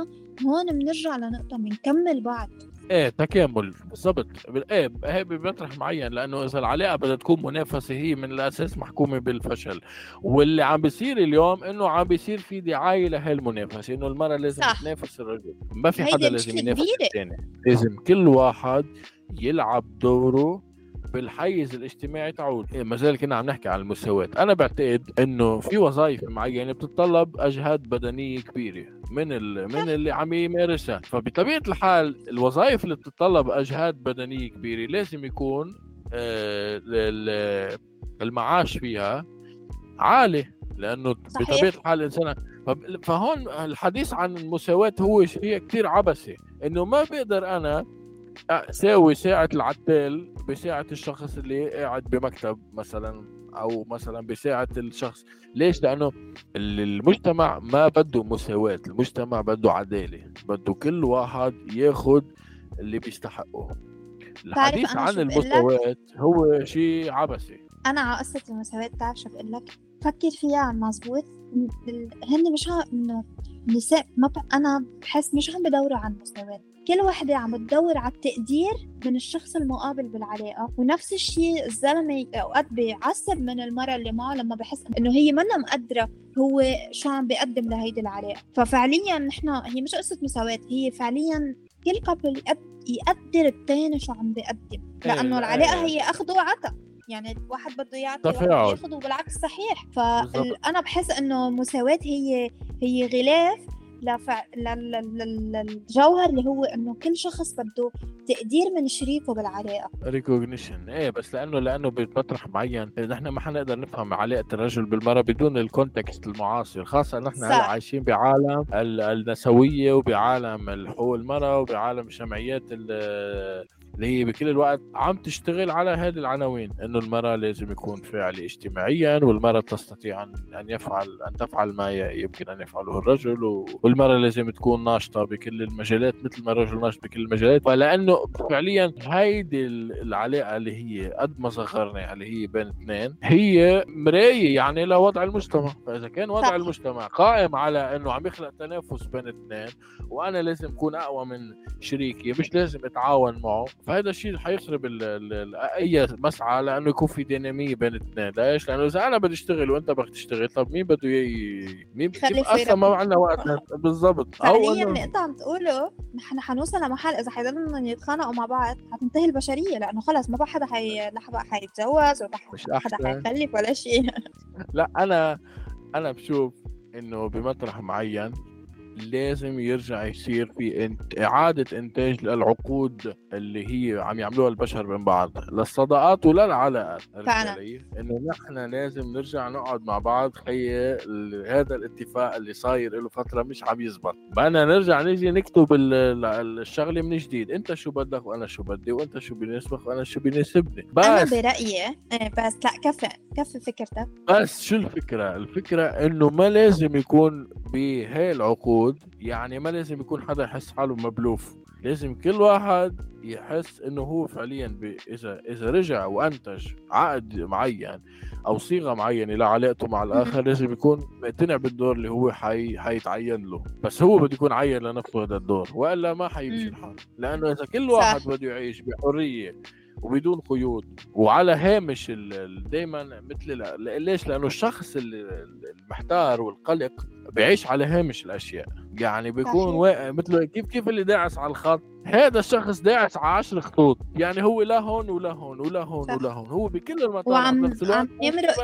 هون بنرجع لنقطة بنكمل بعض. إيه تكامل بالضبط. إيه هي بمطرح معين لأنه إذا العلاقة بدها تكون منافسة هي من الأساس محكومة بالفشل. واللي عم بيصير اليوم إنه عم بيصير في دعاية لهي المنافسه إنه المراه لازم صح. تنافس الرجل. ما في حدا لازم ينافس الثاني. لازم كل واحد يلعب دوره بالحيز الاجتماعي تعود إيه ما زال كنا عم نحكي عن المساواة أنا بعتقد إنه في وظائف معينة بتتطلب أجهاد بدنية كبيرة من. من اللي عم يمارسها فبطبيعة الحال الوظائف اللي بتتطلب أجهاد بدنية كبيرة لازم يكون آه المعاش فيها عالي لأنه صحيح. بطبيعة الحال الإنسان فهون الحديث عن المساواة هو شيء كثير عبثي إنه ما بقدر أنا ساوي ساعة العتال بساعة الشخص اللي قاعد بمكتب مثلا أو مثلا بساعة الشخص. ليش؟ لأنه المجتمع ما بده مساواة المجتمع بده عدالة بده كل واحد ياخذ اللي بيستحقه. الحديث عن المساواة هو شيء عبثي. أنا على قصة المساواة بتعرف شو بقول لك؟ فكر فيها مزبوط هن مش إنه النساء ما ب... أنا بحس مش عم بدوروا على المساواة. كل وحدة عم تدور على التقدير من الشخص المقابل بالعلاقة. ونفس الشيء الزلمة أوقات بيعصب من المرأة اللي معه لما بحس إنه هي منا مقدرة هو شو عم بيقدم لهيدي العلاقة. ففعليا نحن هي مش قصة مساواة هي فعليا كل قبل يقدر الثاني شو عم بيقدم. إيه، لأنه العلاقة هي أخذ وعطاء. يعني الواحد بده يعطي واحد ياخذ وبالعكس صحيح. فانا بحس إنه مساواة هي هي غلاف لفع... للجوهر اللي هو إنه كل شخص بده تقدير من شريكه بالعلاقه recognition إيه بس لأنه لأنه بمطرح معين. نحن ما حنقدر نفهم علاقة الرجل بالمرأة بدون ال context المعاصر. خاصة نحن هلأ عايشين بعالم النسوية وبعالم حقوق المرأة وبعالم جمعيات اللي هي بكل الوقت عم تشتغل على هذه العناوين إنه المرأة لازم يكون فاعله اجتماعيا والمرأة تستطيع ان يفعل أن تفعل ما يمكن أن يفعله الرجل والمرأة لازم تكون ناشطة بكل المجالات مثل ما الرجل ناشط بكل المجالات فلانه فعليا هيدي العلاقة اللي هي قد ما صغرنا اللي هي بين اثنين هي مراية يعني لوضع المجتمع فإذا كان وضع صح. المجتمع قائم على إنه عم يخلق تنافس بين اثنين وأنا لازم أكون أقوى من شريكي مش لازم أتعاون معه فهذا الشيء حيخرب أي مسعى لأنه يكون في دينامية بين الاثنين. ليش؟ لأنه إذا أنا بدي أشتغل وأنت بدك تشتغل طب مين بده ي... مين أصلا ما عندنا وقت بالضبط. فعليا اللي أنت عم تقوله نحن حنوصل لمحل إذا حيضلوا يتخانقوا مع بعض حتنتهي البشرية لأنه خلص ما بقى حدا حي... حيتجوز ولا حدا حيخلف ولا شيء. لا أنا أنا بشوف إنه بمطرح معين لازم يرجع يصير في انت... إعادة إنتاج للعقود اللي هي عم يعملوها البشر من بعض. للصداقات وللعلاقات فعلا. إنه نحن لازم نرجع نقعد مع بعض. خي هذا الاتفاق اللي صاير له فترة مش عم يزبط. بدنا نرجع نيجي نكتب الشغلة من جديد. إنت شو بدك وأنا شو بدي وإنت شو بيناسبك وأنا شو بيناسبني. بس. أنا برأيي إيه، بس لا كفى كفى فكرتك. بس شو الفكرة؟ الفكرة إنه ما لازم يكون بهاي العقود موجود يعني ما لازم يكون حدا يحس حاله مبلوف. لازم كل واحد يحس إنه هو فعليا ب... إذا إذا رجع وأنتج عقد معين أو صيغة معينة لعلاقته مع الآخر لازم يكون مقتنع بالدور اللي هو حي... حيتعين له. بس هو بده يكون عين لنفسه هذا الدور وإلا ما حيمشي الحال. لأنه إذا كل واحد بده يعيش بحرية وبدون قيود وعلى هامش دائما مثل ليش؟ لأنه الشخص المحتار والقلق بيعيش على هامش الأشياء. يعني بيكون واقع مثل كيف كيف اللي داعس على الخط؟ هذا الشخص داعس على 10 خطوط. يعني هو لا هون ولا هون ولا هون. ولا هون. هو بكل المطارح وعم عم يمرق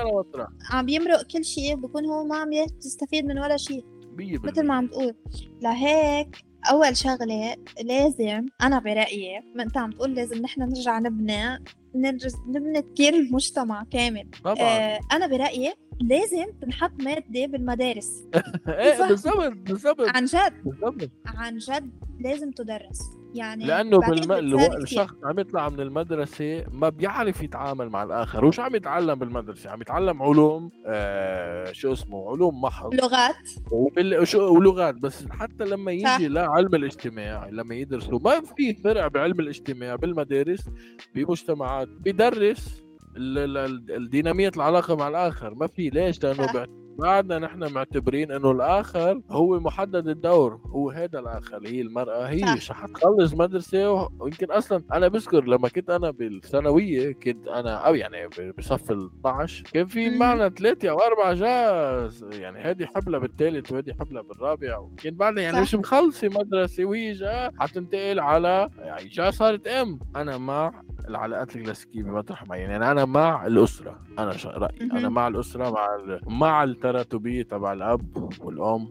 عم يمرق كل شيء بكون هو ما عم يستفيد من ولا شيء. مثل ما عم تقول. لهيك أول شغلة لازم أنا برأيي ما انت عم تقول لازم نحن نرجع نبني ندرس نبني كثير المجتمع كامل. طبعا. آه أنا برأيي لازم تنحط مادة بالمدارس. إيه بالضبط بالضبط. عن جد. بالضبط. عن جد لازم تدرس. يعني لأنه بالم... ألو... الشخص عم يطلع من المدرسة ما بيعرف يتعامل مع الآخر. وش عم يتعلم بالمدرسة؟ عم يتعلم علوم آه... شو اسمه؟ علوم محض. لغات. وبال... شو... ولغات. بس حتى لما صح. يجي لعلم الاجتماع لما يدرسوا ما في فرع بعلم الاجتماع بالمدارس بمجتمعات. بيدرس ال... ال... ال- الدينامية العلاقة مع الآخر. ما في. ليش؟ صح. بعد- بعدنا نحن معتبرين إنه الآخر هو محدد الدور هو هذا الآخر هي المرأة هي صح. حتخلص مدرسة ويمكن أصلا أنا بذكر لما كنت أنا بالثانوية كنت أنا أو يعني بصف ال 12 كان في. معنا ثلاثة أو أربعة جاز يعني هذه حبلة بالثالث وهذه حبلة بالرابع وكان بعدها يعني صح. مش مخلصة مدرسة وهي جا حتنتقل على يعني جا صارت أم أنا مع العلاقات الكلاسيكية بمطرح معين يعني أنا مع الأسرة أنا رأيي. أنا مع الأسرة مع ال... مع التراتبيه تبع الأب والأم.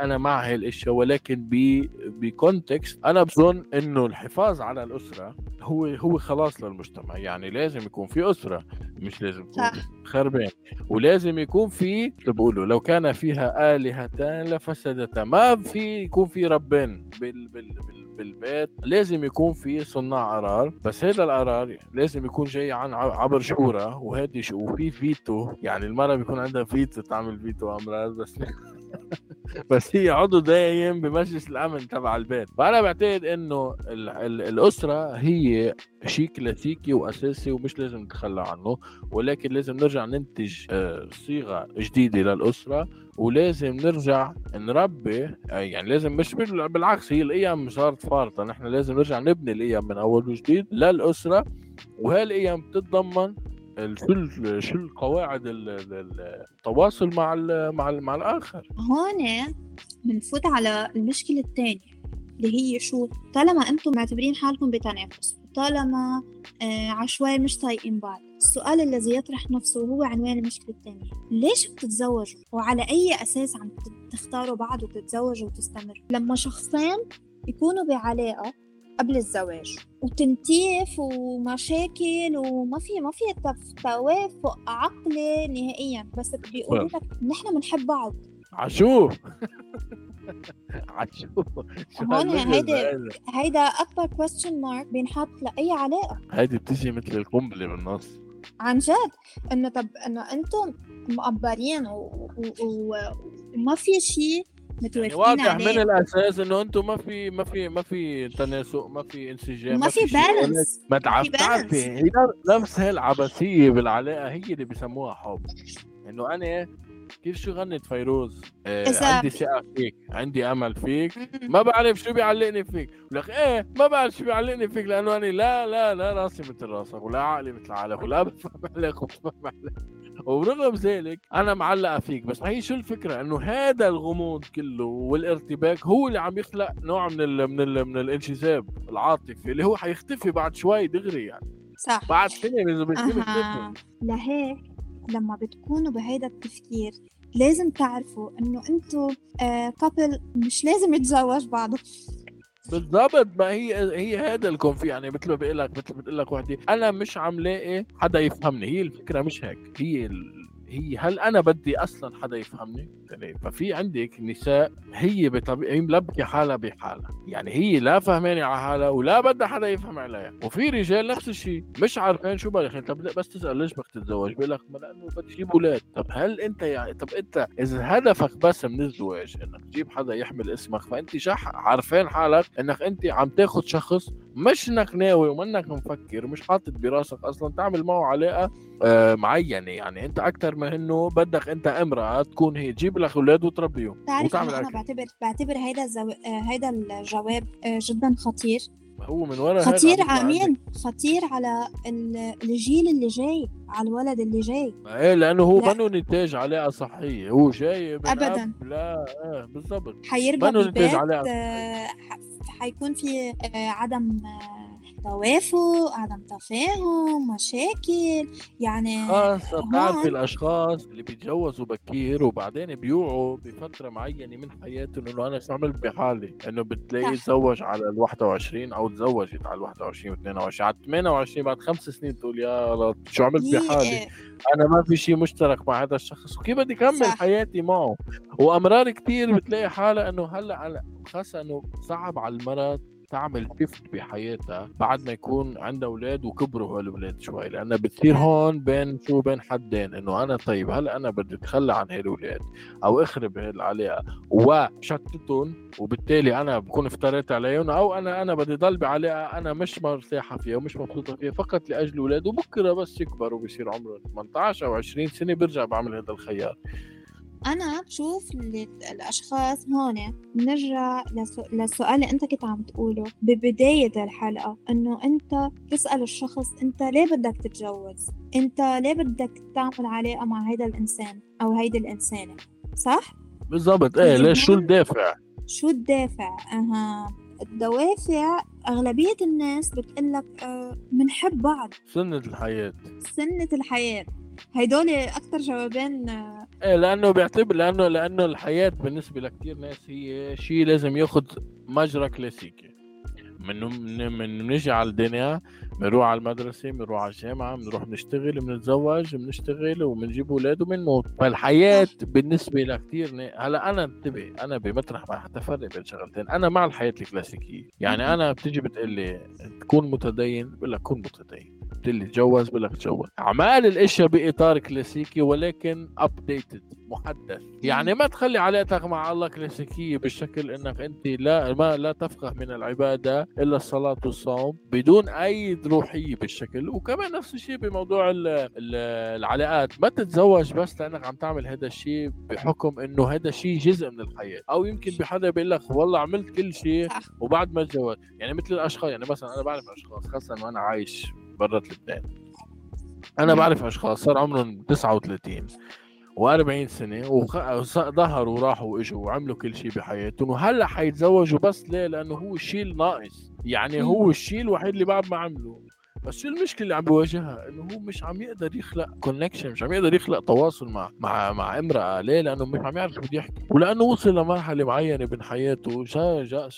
أنا مع هاي الأشياء ولكن ب ب context أنا بظن إنه الحفاظ على الأسرة هو هو خلاص للمجتمع. يعني لازم يكون في أسرة مش لازم يكون صح. خربان. ولازم يكون في بقولوا لو كان فيها آلهتان لفسدتا ما في يكون في ربين بال بال بال بالبيت لازم يكون في صناع قرار بس هذا القرار لازم يكون جاي عن عبر شورى وهذه وفي فيتو يعني المرأة بيكون عندها فيتو تعمل فيتو أمراض بس بس هي عضو دايم بمجلس الأمن تبع البيت. فانا بعتقد إنه ال- ال- الأسرة هي شيء كلاسيكي وأساسي ومش لازم نتخلى عنه ولكن لازم نرجع ننتج آه، صيغة جديدة للأسرة ولازم نرجع نربي آه، يعني لازم مش بال- بالعكس هي القيم صارت فارطة. نحن لازم نرجع نبني القيم من أول وجديد للأسرة وهالقيم بتتضمن شو شو القواعد ال- ال- التواصل مع ال- مع ال- مع الآخر. هون بنفوت على المشكلة الثانية اللي هي شو؟ طالما أنتم معتبرين حالكم بتنافس طالما آه عشوائي مش طايقين بعض السؤال الذي يطرح نفسه وهو عنوان المشكلة الثانية ليش بتتزوجوا؟ وعلى أي أساس عم تختاروا بعض وتتزوجوا وتستمروا؟ لما شخصين يكونوا بعلاقة قبل الزواج. وتنتيف ومشاكل وما في ما في توافق عقلي نهائيا. بس بيقولوا لك نحن بنحب بعض. عشو عشو شو هون هذا؟ هيدا أكبر question mark بينحط لأي علاقة. هيدي بتجي مثل القنبلة بالنص. عن جد. إنه طب إنه أنتم مقبرين و- و- و- وما في شيء يعني متوافقين واضح من الأساس إنه أنتم ما في ما في ما في تناسق ما في انسجام وما في. بالانس ما balance. هي نفس هالعبثيه بالعلاقة هي اللي بيسموها حب. إنه أنا كيف شو غنت فيروز؟ آه عندي ثقة فيك عندي أمل فيك. ما بعرف شو بيعلقني فيك. ولك إيه ما بعرف شو بيعلقني فيك لأنه أنا لا لا لا راسي مثل راسك ولا عقلي مثل عقلك ولا بفهم عليك وبفهم عليك. وبرغم ذلك أنا معلقه فيك بس هي شو الفكرة؟ إنه هذا الغموض كله والارتباك هو اللي عم يخلق نوع من ال من ال من الانجذاب العاطفي اللي هو حيختفي بعد شوي دغري يعني. صح. بعد سنة اذا بيختفي. لهيك لما بتكونوا بهيدا التفكير لازم تعرفوا إنه أنتم كابل مش لازم يتزوج بعض بالضبط. ما هي هي هذا الكونفي يعني مثل ما بقول لك مثل ما بتقول لك وحده أنا مش عم لاقي حدا يفهمني. هي الفكرة مش هيك. هي ال... هي هل أنا بدي أصلا حدا يفهمني؟ يعني ففي عندك نساء هي بطبيعة هي ملبكة حالها بحالها، يعني هي لا فهمانه على حالها ولا بدها حدا يفهم عليها، وفي رجال نفس الشيء مش عارفين شو بالك طب لا بس تسأل ليش بدك تتزوج؟ بيقول لك ما لأنه بدي أجيب أولاد، طب هل أنت يعني طب أنت إذا هدفك بس من الزواج إنك تجيب حدا يحمل اسمك فأنت شح عارفين حالك إنك أنت عم تاخذ شخص مش إنك ناوي ومنك مفكر مش حاطط براسك أصلا تعمل معه علاقة آه معينة. يعني أنت أكثر من إنه بدك أنت أمرأة تكون هي تجيب لك أولاد وتربيهم تعرف وتعمل أنا أكل. بعتبر بعتبر هيدا الزو... آه، هيدا الجواب آه، جدا خطير هو من ورا خطير عندك. عمين خطير على ال- الجيل اللي جاي على الولد اللي جاي إيه لأنه هو لا. منه نتاج علاقه صحية هو جاي من أبداً. أب لا إيه بالضبط حيربى علاقه آه، حيكون في آه، عدم آه، توافق عدم تفاهم مشاكل يعني خاصة هون الأشخاص اللي بيتجوزوا بكير وبعدين بيوعوا بفترة معينة من حياتهم إنه أنا شو عملت بحالي؟ إنه بتلاقيه تزوج على ال 21 أو تزوجت على ال 21 و 22 على ال 28 بعد خمس سنين تقول يا الله شو عملت هي بحالي؟ آه، أنا ما في شيء مشترك مع هذا الشخص وكيف بدي أكمل صح. حياتي معه؟ وأمرار كتير بتلاقي حالها إنه هلأ على خاصة إنه صعب على المرأة تعمل شيفت بحياتها بعد ما يكون عندها أولاد وكبروا هالولاد شوي لانها بتصير هون بين شو بين حدين إنه أنا طيب هلا أنا بدي أتخلى عن هالولاد أو أخرب هالعلاقه وشتتهم وبالتالي أنا بكون افتريت عليهم أو أنا أنا بدي ضل بعلاقة أنا مش مرتاحة فيها ومش مبسوطة فيها فقط لأجل الأولاد وبكرة بس يكبروا وبصير عمرهم 18 أو 20 سنة برجع بعمل هذا الخيار. أنا بشوف اللي الأشخاص هون بنرجع لسو- للسؤال اللي أنت كنت عم تقوله ببداية الحلقة إنه أنت تسأل الشخص أنت ليه بدك تتجوز؟ أنت ليه بدك تعمل علاقة مع هيدا الإنسان أو هيدي الإنسانة؟ صح؟ بالضبط. إيه طيب ليش؟ شو الدافع؟ شو الدافع؟ أها. الدوافع أغلبية الناس بتقلك آه، بنحب بعض. سنة الحياة. سنة الحياة. هيدول أكتر جوابين آه، لأنه بيعتبر لأنه لأنه الحياة بالنسبة لكثير ناس هي شيء لازم ياخذ مجرى كلاسيكي. من من من نجي على الدنيا بنروح على المدرسة بنروح على الجامعة بنروح نشتغل بنتزوج بنشتغل وبنجيب أولاد وبنموت. فالحياة بالنسبة لكثير هلأ أنا انتبه أنا بمطرح ما حتى فرق بين شغلتين. أنا مع الحياة الكلاسيكية. يعني. أنا بتيجي بتقول لي تكون متدين بقول لك كون متدين؟ بتقول لي تجوز بقول لك تجوز. أعمال الأشياء بإطار كلاسيكي ولكن أبديتد محدث. يعني. ما تخلي علاقتك مع الله كلاسيكية بالشكل إنك أنت لا ما لا تفقه من العبادة إلا الصلاة والصوم بدون أي روحية بالشكل. وكمان نفس الشيء بموضوع ال ال العلاقات. ما تتزوج بس لأنك عم تعمل هذا الشيء بحكم إنه هذا الشيء جزء من الحياة. أو يمكن بحدا بيقول لك والله عملت كل شيء وبعد ما تزوج. يعني مثل الأشخاص يعني مثلا أنا بعرف أشخاص خاصة وأنا عايش برا لبنان أنا. بعرف أشخاص صار عمرهم 39 و40 سنة وظهروا وراحوا وإجوا وعملوا كل شيء بحياتهم وهلأ حيتزوجوا بس ليه؟ لأنه هو الشيء الناقص يعني. هو الشيء الوحيد اللي بعد ما عمله بس شو المشكلة اللي عم بيواجهها؟ إنه هو مش عم يقدر يخلق كونكشن مش عم يقدر يخلق تواصل مع مع مع امرأة ليه؟ لأنه مش عم يعرف شو بده يحكي. ولأنه وصل لمرحلة معينة من حياته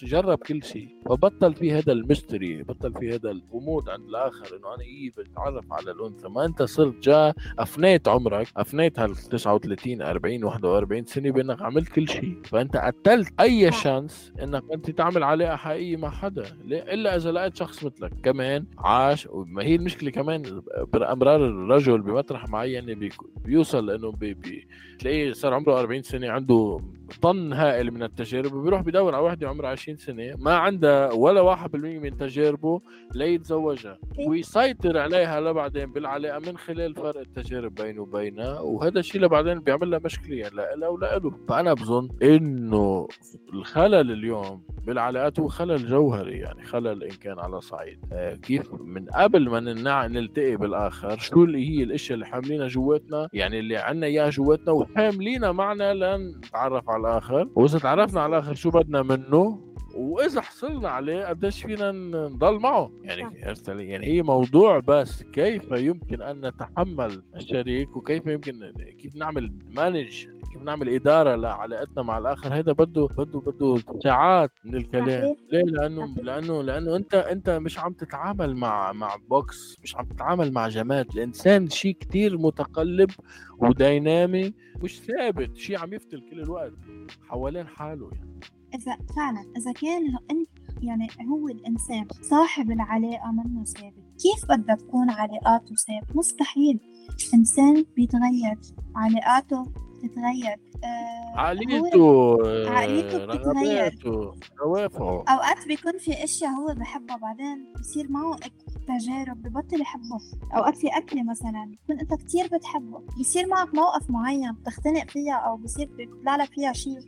جرب كل شيء. فبطل في هذا ال mystery بطل في هذا الغموض عند الآخر إنه أنا إيه بتعرف على الأنثى. ما أنت صرت جا أفنيت عمرك أفنيت هال 39 40 41 سنة بأنك عملت كل شيء. فأنت قتلت أي chance إنك أنت تعمل علاقه حقيقيه مع حدا. ليه؟ إلا إذا لقيت شخص مثلك. كمان عاش وما هي المشكلة كمان بامرار الرجل بمطرح معين بيوصل لأنه بي بي صار عمره 40 سنة عنده طن هائل من التجارب وبيروح بدور على وحده عمرها 20 سنة ما عندها ولا 1% من تجاربه ليتزوجها إيه. ويسيطر عليها لبعدين بالعلاقة من خلال فرق التجارب بينه وبينها وهذا الشيء لبعدين بيعمل لها مشكلة يعني لها ولا له. فأنا بظن إنه الخلل اليوم بالعلاقات هو خلل جوهري يعني خلل إن كان على صعيد. آه، كيف من قبل ما نلتقي بالآخر شو اللي هي الأشياء اللي حاملينها جواتنا؟ يعني اللي عنا إياها جواتنا وحاملينها معنا لنتعرف على الآخر. وإذا تعرفنا على الآخر شو بدنا منه وإذا حصلنا عليه قديش فينا نضل معه. يعني؟ يعني هي موضوع بس كيف يمكن أن نتحمل الشريك وكيف يمكن كيف نعمل manage كيف نعمل إدارة لعلاقتنا مع الآخر؟ هذا بده بده بده ساعات من الكلام. ليه؟ لأنه لأنه لأنه انت أنت مش عم تتعامل مع مع box مش عم تتعامل مع جماد. الإنسان شيء كتير متقلب ودينامي مش ثابت شيء عم يفتل كل الوقت حوالين حاله يعني. إذا فعلا إذا كان أنت يعني هو الإنسان صاحب العلاقة منه ثابت كيف بدها تكون علاقاته ثابت؟ مستحيل. إنسان بيتغير علاقاته تتغير آه عقليته آه، عقليته بتتغير. دوافعه أوقات بيكون في أشياء هو بحبها بعدين بصير معه تجارب ببطل يحبها أوقات في أكلة مثلا بتكون أنت كتير بتحبه بصير معك موقف معين بتختنق فيها أو بصير بيطلع لك فيها شيء.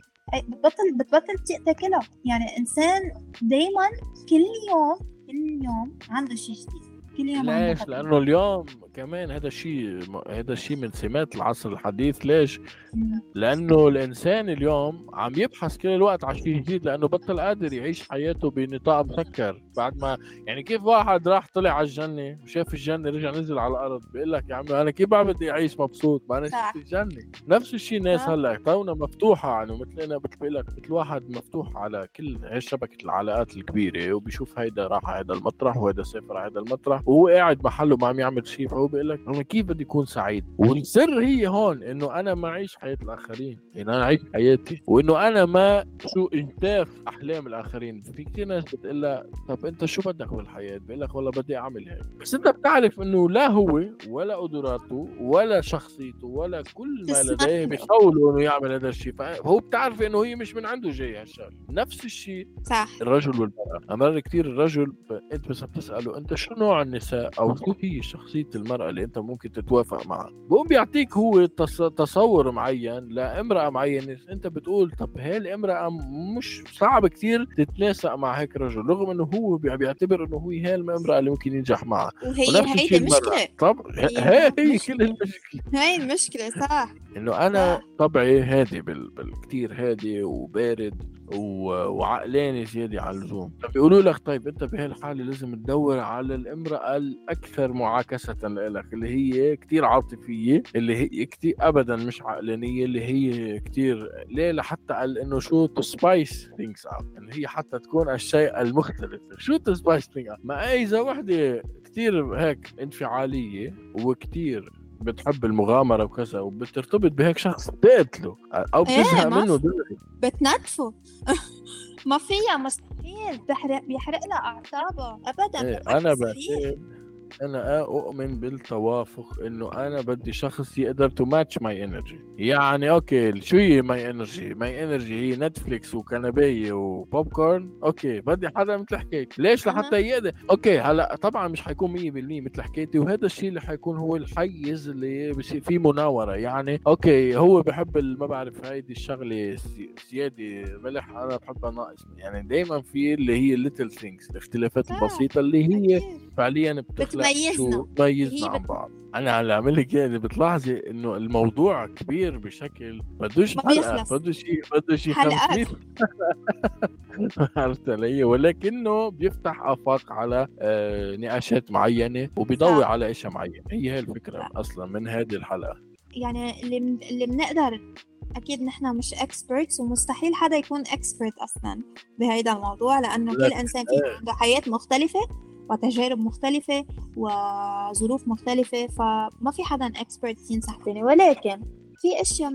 بتبطل بتبطل تاكلها يعني إنسان دايما كل يوم كل يوم عنده شيء جديد كل يوم ليش؟ لأنه اليوم كمان هذا الشيء هذا الشيء من سمات العصر الحديث. ليش؟ لأنه الإنسان اليوم عم يبحث كل الوقت على شيء جديد لأنه بطل قادر يعيش حياته بنطاق مسكر بعد ما يعني كيف واحد راح طلع على الجنة وشاف الجنة رجع نزل على الأرض بيقول لك يا عمي أنا كيف بعد بدي أعيش مبسوط؟ ما أنا شفت الجنة. نفس الشيء الناس هلأ تونا مفتوحة يعني مثلنا بتقول لك مثل واحد مفتوح على كل هي شبكة العلاقات الكبيرة وبيشوف هيدا راح على هذا المطرح وهذا سافر على هذا المطرح وهو قاعد محله ما عم يعمل شيء. فهو بيقول لك أنا كيف بدي أكون سعيد؟ والسر هي هون إنه أنا ما اعيش حياة الآخرين يعني أنا اعيش حياتي وإنه أنا ما شو اجتاف أحلام الآخرين. في كثير ناس بتقول لها طب أنت شو بدك بالحياة؟ بيقول لك والله بدي أعمل هيك. بس أنت بتعرف إنه لا هو ولا قدراته ولا شخصيته ولا كل ما لديه بيحاولوا إنه يعمل هذا الشيء. فهو بتعرف إنه هي مش من عنده جاي هالشغلة. نفس الشيء صح. الرجل والمرأة. أمر كثير الرجل أنت بس بتسأله أنت شو نوع النساء؟ أو شو هي شخصية المرأة اللي أنت ممكن تتوافق معها بقوم بيعطيك هو تصور معين لامرأة معينة. أنت بتقول طب هي الامراه مش صعب كثير تتناسق مع هيك رجل رغم إنه هو بيعتبر إنه هو هي الامراه اللي ممكن ينجح معها. وهي هيدي المشكلة. طب هي هي كل المشكلة. هي المشكلة صح. إنه أنا طبعي هادي بالكثير هادي وبارد. وعقلاني زياده على اللزوم بيقولوا لك طيب انت بهالحاله لازم تدور على الامرأة الأكثر معاكسة لك اللي هي كثير عاطفية اللي هي كثير ابدا مش عقلانية اللي هي كثير ليه لحتى قال إنه شو to spice things up اللي هي حتى تكون الشيء المختلف. شو to spice things ما إذا وحدة كثير هيك انفعالية وكثير بتحب المغامرة وكذا وبترتبط بهيك شخص بتقتله أو إيه، بتزهق إيه منه دغري. بتنتفه. ما فيها مستحيل. بيحرق بيحرق لها اعصابها ابدا. إيه أنا بعتقد أنا أؤمن بالتوافق إنه أنا بدي شخص يقدر to match my energy يعني okay شو هي my energy my energy هي Netflix وكنبيه و popcorn okay بدي حدا مثل حكيتي ليش لحتى يقدر؟ okay هلأ طبعا مش حيكون 100% مثل حكيتي وهذا الشيء اللي حيكون هو الحيز اللي بصير فيه مناورة. يعني okay هو بحب ما بعرف هيدي الشغلة زياده ملح أنا بحبها ناقص. يعني دائما في اللي هي ال little things الاختلافات البسيطة اللي هي فعليا بتخلق بتميزنا بتميزنا عن بعض. أنا على عامل لك يعني بتلاحظي إنه الموضوع كبير بشكل بدوش حلقه بده شيء 50 عرفت علي؟ ولكنه بيفتح آفاق على آه نقاشات معينة وبيضوي على أشياء معينة. هي هي الفكرة أصلا من هذه الحلقة. يعني اللي اللي بنقدر أكيد نحن مش experts ومستحيل حدا يكون expert أصلا بهيدا الموضوع لأنه كل إنسان فيه إيه. عنده حياة مختلفة. وتجارب مختلفة وظروف مختلفة فما في حدا expert ينصح فيني. ولكن في أشياء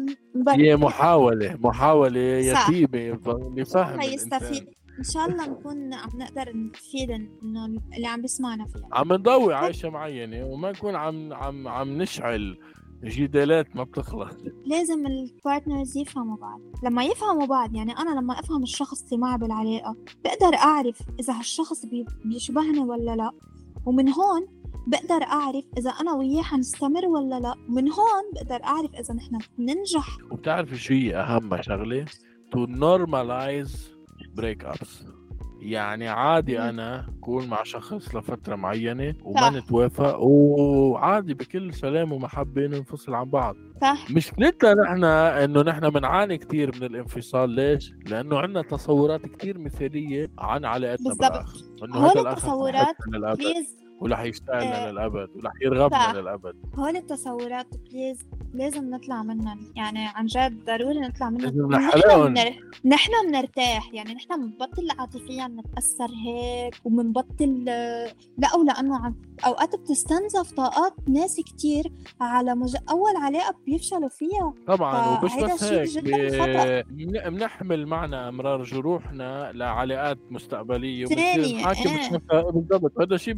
هي محاولة محاولة يتيمة لفهم يستفيد. إن شاء الله نكون عم نقدر نفيد إنه اللي عم بيسمعنا فيها. عم نضوي عايشة معينة وما نكون عم عم عم نشعل جدالات ما بتخلص. لازم البارتنرز يفهموا بعض. لما يفهموا بعض يعني أنا لما أفهم الشخص اللي معي بالعلاقة بقدر أعرف إذا هالشخص بيشبهني ولا لا. ومن هون بقدر أعرف إذا أنا وياه حنستمر ولا لا. ومن هون بقدر أعرف إذا نحن ننجح وبتعرف شو هي أهم شغلة؟ To normalize breakups. يعني عادي أنا أكون مع شخص لفترة معينة وما نتوافق وعادي بكل سلام ومحبه ننفصل عن بعض. صح. مشكلتنا نحن إنه نحن بنعاني كثير من الانفصال ليش؟ لأنه عندنا تصورات كثير مثالية عن علاقتنا إنه هذا التصورات بليز ورح يشتغلنا آه. للأبد ورح يرغبنا للأبد. هول التصورات بليز لازم نطلع منهم يعني عن جد ضروري نطلع منهم نحن نحن بنرتاح. يعني نحن بنبطل عاطفيا نتأثر هيك وبنبطل لا ولأنه عن أوقات بتستنزف طاقات ناس كتير على مج... أول علاقة بيفشلوا فيها. طبعا ومش بس هيك بنحمل معنا أمرار جروحنا لعلاقات مستقبلية ثاني إيه. بالضبط. هذا الشيء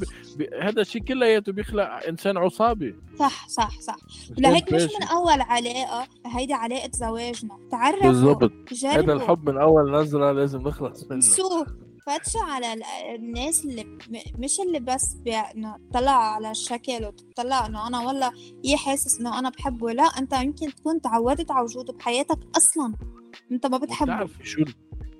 هذا الشيء كلياته بيخلق إنسان عصابي. صح صح صح. لهيك مش من أول علاقه هيدي علاقه زواجنا. تعرفوا؟ بالضبط. هذا الحب من أول نظره لازم نخلص منه. سو فتشوا على الناس اللي مش اللي بس إنه تطلع على الشكل وتطلع إنه أنا والله هي حاسس إنه أنا بحبه. لا أنت يمكن تكون تعودت على وجوده بحياتك أصلا. أنت ما بتحبه. شو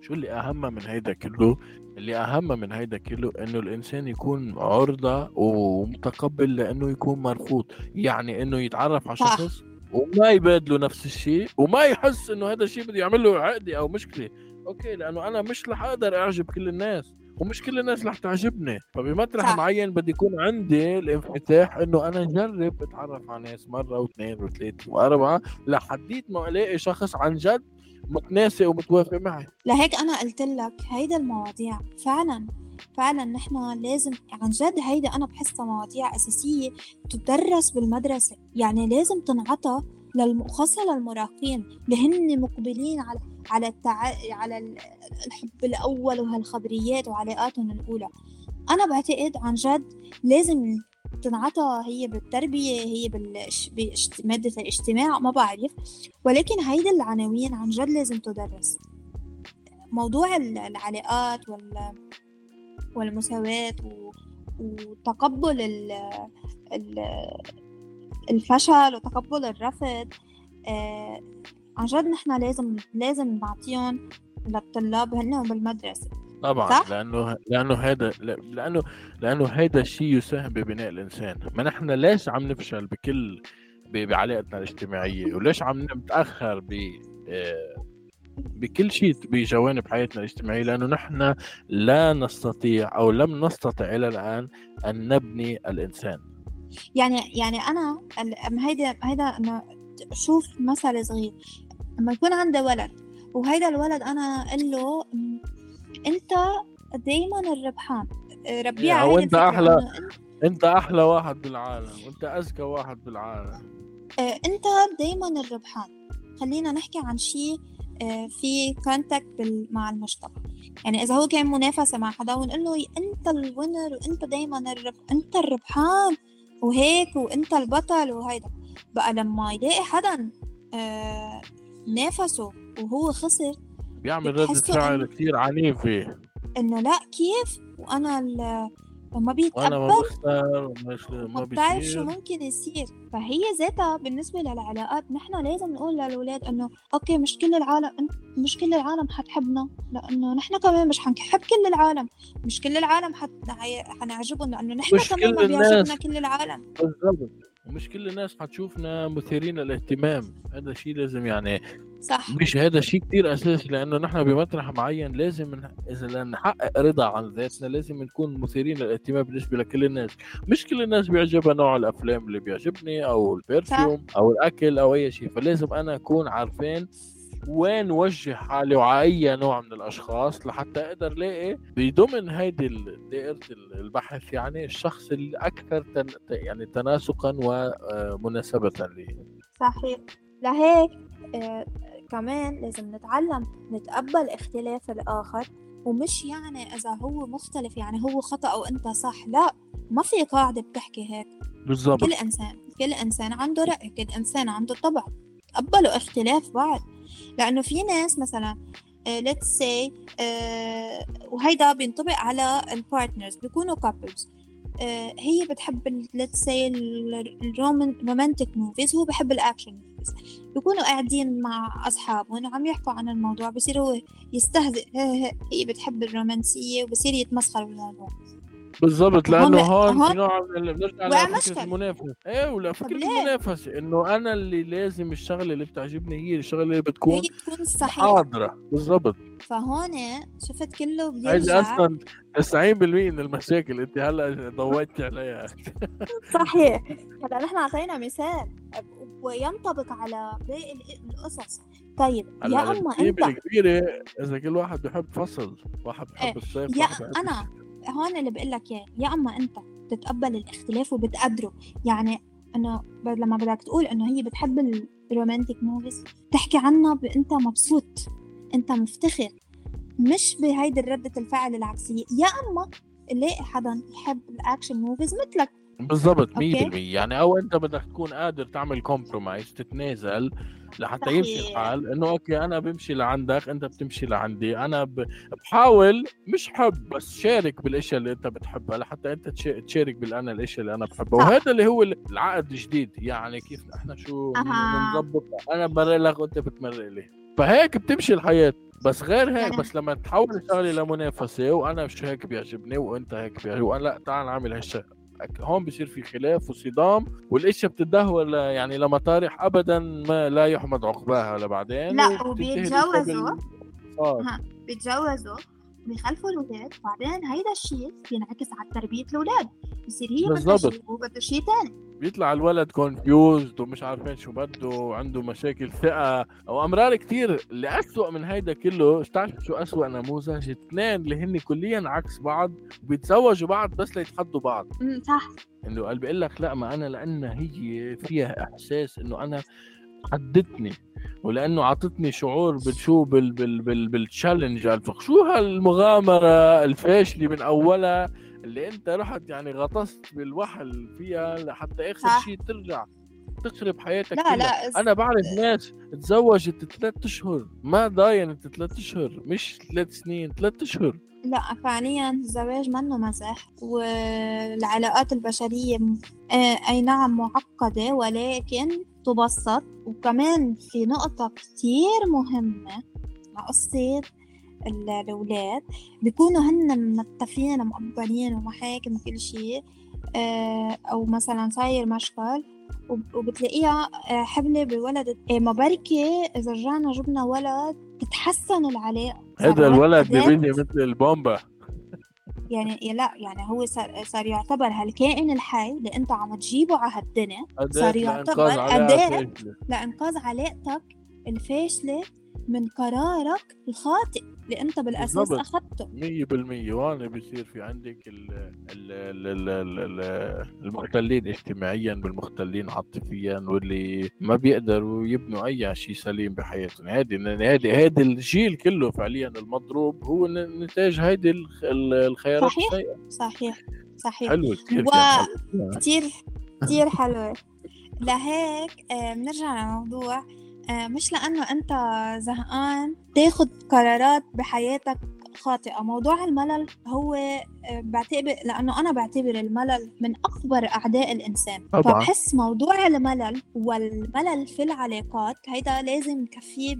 شو اللي أهم من هيدا كله؟ اللي أهم من هيدا كله إنه الإنسان يكون عرضة ومتقبل لإنه يكون مرفوض يعني إنه يتعرف على. شخص وما يبادله نفس الشيء وما يحس إنه هذا الشيء بده يعمل له عقده أو مشكلة أوكي لأنه أنا مش رح أقدر أعجب كل الناس ومش كل الناس رح تعجبني فبمطرح صح. معين بدي يكون عندي الانفتاح إنه أنا اجرب أتعرف على ناس مرة واثنين وثلاثه وأربعة لحديت ما ألاقي شخص عن جد متناسق ومتوافق معي لهيك أنا قلت لك هيدا المواضيع فعلا فعلا نحن لازم عن جد هيدا أنا بحسها مواضيع أساسية تدرس بالمدرسة يعني لازم تنعطى. خاصة للمراهقين اللي هن مقبلين على على التع... على ال- الحب الأول وهالخبريات وعلاقاتهم الأولى أنا بعتقد عن جد لازم تنعطى هي بالتربية هي بالش... بإشت... مادة الاجتماع ما بعرف ولكن هيدي العناوين عن جد لازم تدرس موضوع ال- العلاقات وال... والمساواة. وتقبل ال... ال... الفشل وتقبل الرفض آه... عن جد نحن لازم لازم نعطيهم للطلاب هن بالمدرسة طبعا صح؟ لأنه لأنه هذا لأنه لأنه هذا الشيء يساهم ببناء الإنسان. ما نحن ليش عم نفشل بكل بعلاقتنا الاجتماعية؟ وليش عم نتأخر ب آه، بكل شيء بجوانب حياتنا الاجتماعية؟ لأنه نحن لا نستطيع أو لم نستطع إلى الآن أن نبني الإنسان. يعني يعني أما هيدا هيدا إنه شوف مثل صغير. لما يكون عندي ولد وهيدا الولد أنا أقول له م، أنت دايما الربحان. الفكرة أحلى. إنه أنت- انت أحلى واحد بالعالم وانت اذكى واحد بالعالم. آه، أنت دايما الربحان. خلينا نحكي عن شيء آه، في contact مع المجتمع. يعني إذا هو كان منافسة مع حدا ونقول له أنت ال winner وأنت دايما الرب... أنت الربحان وهيك وأنت البطل وهيدا. بقى لما يلاقي حدا آه، نافسه وهو خسر بيعمل ردة فعل كثير عنيفة إنه لا كيف؟ وأنا ما بيتقبل بختار ومش ما ما بتعرف شو ممكن يصير. فهي ذاتها بالنسبة للعلاقات نحن لازم نقول للأولاد إنه أوكي مش كل العالم مش كل العالم حتحبنا لأنه نحن كمان مش حنحب كل العالم. مش كل العالم. حنعجبهم لأنه نحن كمان ما بيعجبنا. كل العالم. بالضبط. ومش كل الناس حتشوفنا مثيرين للاهتمام. هذا شيء لازم يعني صح. مش هذا شيء كتير أساسي لأنه نحن بمطرح معين لازم إذا نحقق رضا عن ذاتنا لازم نكون مثيرين للاهتمام بالنسبة لكل الناس. مش كل الناس بيعجبها نوع الأفلام اللي بيعجبني أو البرفيوم أو الأكل أو أي شيء فلازم أنا أكون عارفين وين وجه حالي وعلى أي نوع من الأشخاص لحتى أقدر لاقي بضمن هيدي دائرة ال- البحث يعني الشخص الأكثر تن يعني تناسقا ومناسبة لي. صحيح. لهيك آه كمان لازم نتعلم نتقبل اختلاف الآخر ومش يعني إذا هو مختلف يعني هو خطأ أو أنت صح لا ما في قاعدة بتحكي هيك. بالضبط. كل إنسان كل إنسان عنده رأي كل إنسان عنده طبع. تقبلوا اختلاف بعض. لأنه في ناس مثلا uh, let's say uh, وهيدا بينطبق على ال partners بيكونوا couples. uh, هي بتحب ال- let's say ال romantic movies هو بحب ال action movies بيكونوا قاعدين مع أصحابهم وعم يحكوا عن الموضوع بصير هو يستهزئ هي بتحب الرومانسية وبصير يتمسخر بالموضوع بالضبط هون- لأنه هون في نوع من بنرجع لفكره. المنافسة. إيه ولا فكره؟ المنافسة إنه أنا اللي لازم الشغلة اللي بتعجبني هي الشغلة اللي بتكون هي تكون صحيحة. حاضرة. بالضبط فهون شفت كله هيدي بيرجع. أصلا 90% من المشاكل. أنت هلأ ضويتي عليها. صحيح. هلأ نحن أعطينا مثال. وينطبق على باقي ال- القصص. طيب يا أما أنت الكبيرة إذا كل واحد بحب فصل واحد بحب إيه، الصيف يا أنا هون اللي بقول لك إياه يا أما أنت تتقبل الاختلاف وبتقدره. يعني انه لما بدك تقول إنه هي بتحب ال romantic movies تحكي عنها ب- أنت مبسوط أنت مفتخر. مش بهيدي ردة الفعل العكسية. يا أما نلاقي حدا يحب ال action movies مثلك. بالضبط 100% okay. يعني أو أنت بدك تكون قادر تعمل compromise تتنازل لحتى يمشي. الحال إنه okay أنا بمشي لعندك أنت بتمشي لعندي أنا. بحاول مش حب بس شارك بالأشياء اللي أنت بتحبها لحتى أنت تش- تشارك بالأنا الأشياء اللي أنا بحبها. وهذا اللي هو العقد الجديد يعني كيف إحنا شو. بنظبط أنا بمرق لك وأنت بتمرق لي فهيك بتمشي الحياة بس غير هيك بس لما تحول الشغله لمنافسة وأنا مش هيك بيعجبني وأنت هيك بيعجبني وأنا لأ تعال نعمل هالشيء هون بصير في خلاف وصدام والاشياء بتتدهور ل- يعني لمطارح ابدا ما لا يحمد عقباها لبعدين لا، وبيتجوزوا. بال-. ها. بيتجوزوا بيخلفوا الاولاد بعدين هيدا الشيء بينعكس على تربية الأولاد. بصير هي بدها. شيء وبده شيء ثاني بيطلع الولد confused ومش عارفين شو بده وعنده مشاكل ثقة. أو امرار كتير اللي اسوء من هيدا كله بتعرف شو اسوء نموذج؟ اثنين اللي هن كليا عكس بعض وبيتزوجوا بعض بس ليتحدوا بعض. صح. إنه قال بيقول لك لا ما أنا لأن هي فيها إحساس إنها تحدتني ولأنه عطتني شعور بالشو بال بال بال بال challenge شو هالمغامرة الفاشلة من أولها اللي أنت رحت يعني غطست بالوحل فيها لحتى آخر. شيء ترجع تخرب حياتك لا كلها. لا أنا بعرف ناس تزوجت ثلاث أشهر ما ضاينت ثلاث أشهر مش ثلاث سنين ثلاث أشهر لا فعليا الزواج منه مزح والعلاقات البشرية آه، أي نعم معقدة ولكن تبسط وكمان في نقطة كتير مهمة قصة ال- الأولاد. بيكونوا هن متفقين مقبلين ومحاكم وكل شيء آه، أو مثلا صاير مشكل وب- وبتلاقيها آه، حبلة بولد. آه، ما بركي إذا رجعنا جبنا ولد تتحسن العلاقة. هذا الولد بيبني مثل البومبا. يعني لا يعني هو صار, صار يعتبر هالكائن الحي اللي انت عم تجيبه على هالدنيا صار يعتبر. فاشلة. لإنقاذ علاقتك الفاشلة من قرارك الخاطئ اللي انت بالأساس بالضبط. أخذته. مية بالمية. وهون بصير في عندك ال ال ال ال ال ال المختلين اجتماعيا بالمختلين عاطفيا واللي ما بيقدروا يبنوا أي شيء سليم بحياتهم. هذه هذه هذا الجيل كله فعليا المضروب هو نتاج ال- الخيارات صحيح. السيئة. صحيح. صحيح. حلو كثير و- كان حلو. كتير كتير حلوة. لهيك آه، بنرجع للموضوع آه، مش لأنه أنت زهقان تاخد قرارات بحياتك خاطئة موضوع الملل هو آه، بعتبر لأنه أنا بعتبر الملل من أكبر أعداء الإنسان طبعاً. فبحس موضوع الملل والملل في العلاقات هيدا لازم نكفيه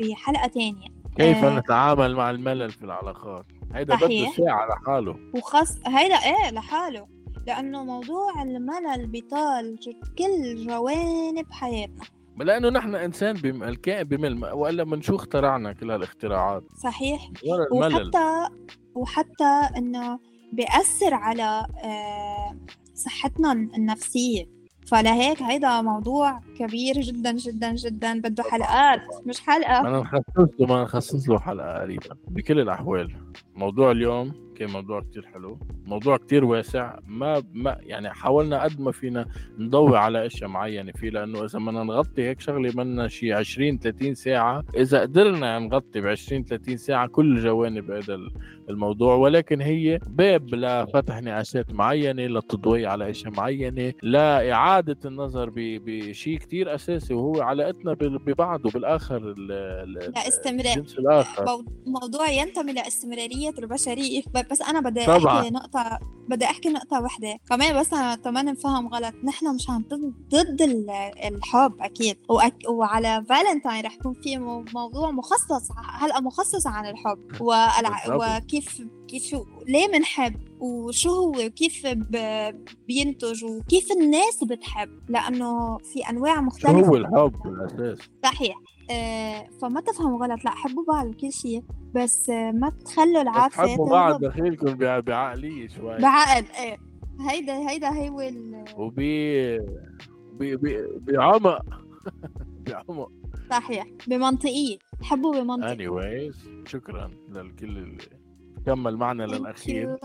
بحلقة تانية كيف آه. نتعامل مع الملل في العلاقات هيدا بده. ساعة لحاله وخاص هيدا إيه لحاله لأنه موضوع الملل بيطال كل جوانب حياتنا لأنه نحن إنسان. الكائن بمل وإلا من شو اخترعنا كل هالاختراعات. صحيح. وحتى وحتى إنه بيأثر على آه، صحتنا النفسية. فلهيك هيدا موضوع كبير جدا جدا جدا. بده حلقات مش حلقة. أنا نخصص له ما نخصص له حلقة قريبا بكل الأحوال. موضوع اليوم كان موضوع كتير حلو. موضوع كتير واسع. ما ما يعني حاولنا قد ما فينا نضوي على أشياء معينة فيه لأنه إذا بدنا نغطي هيك شغلة منا شي 20 30 ساعة إذا قدرنا نغطي ب 20 30 ساعة كل جوانب هذا الموضوع. ولكن هي باب لفتح نقاشات معينة للتضوي على أشياء معينة لاعاده النظر بشيء كتير أساسي وهو علاقتنا ببعض وبالآخر ال- ال- لاستمرار الجنس الآخر. مو- موضوع ينتمي لإستمرارية البشرية. بس أنا بدي طبعاً. أحكي نقطة بدي أحكي نقطة واحدة كمان بس أنا كمان نفهم غلط. نحن مش عم ضد ضد ال- الحب أكيد. وأك... وعلى فالنتاين رح يكون في مو- موضوع مخصص هلأ مخصص عن الحب. والع... وكيف كيف شو ليه بنحب وشو هو؟ وكيف ب... بينتج؟ وكيف الناس بتحب؟ لأنه في أنواع شو مختلفة. هو الحب بالاساس صحيح. فما تفهموا غلط. لا حبوا بعض وكل شيء بس آه ما تخلوا العاطفة حبوا بعض دخيلكم بع- بعقلية شوي. بعقل إيه. هيدا هيدا هو ال- وبي بي بي بعمق. بعمق. صحيح. بمنطقية. حبوا بمنطق anyways شكرا للكل اللي كمل معنا للأخير.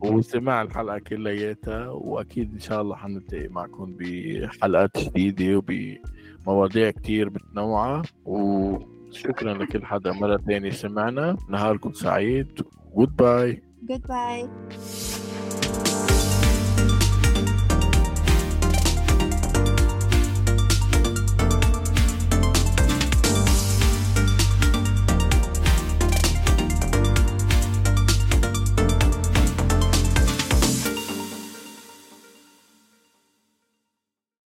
وسمع الحلقة كلياتها وأكيد إن شاء الله حنلتقي معكم بحلقات جديدة وبمواضيع كتير متنوعة وشكرا لكل حدا مرة ثانية سمعنا. نهاركم سعيد. باي Goodbye.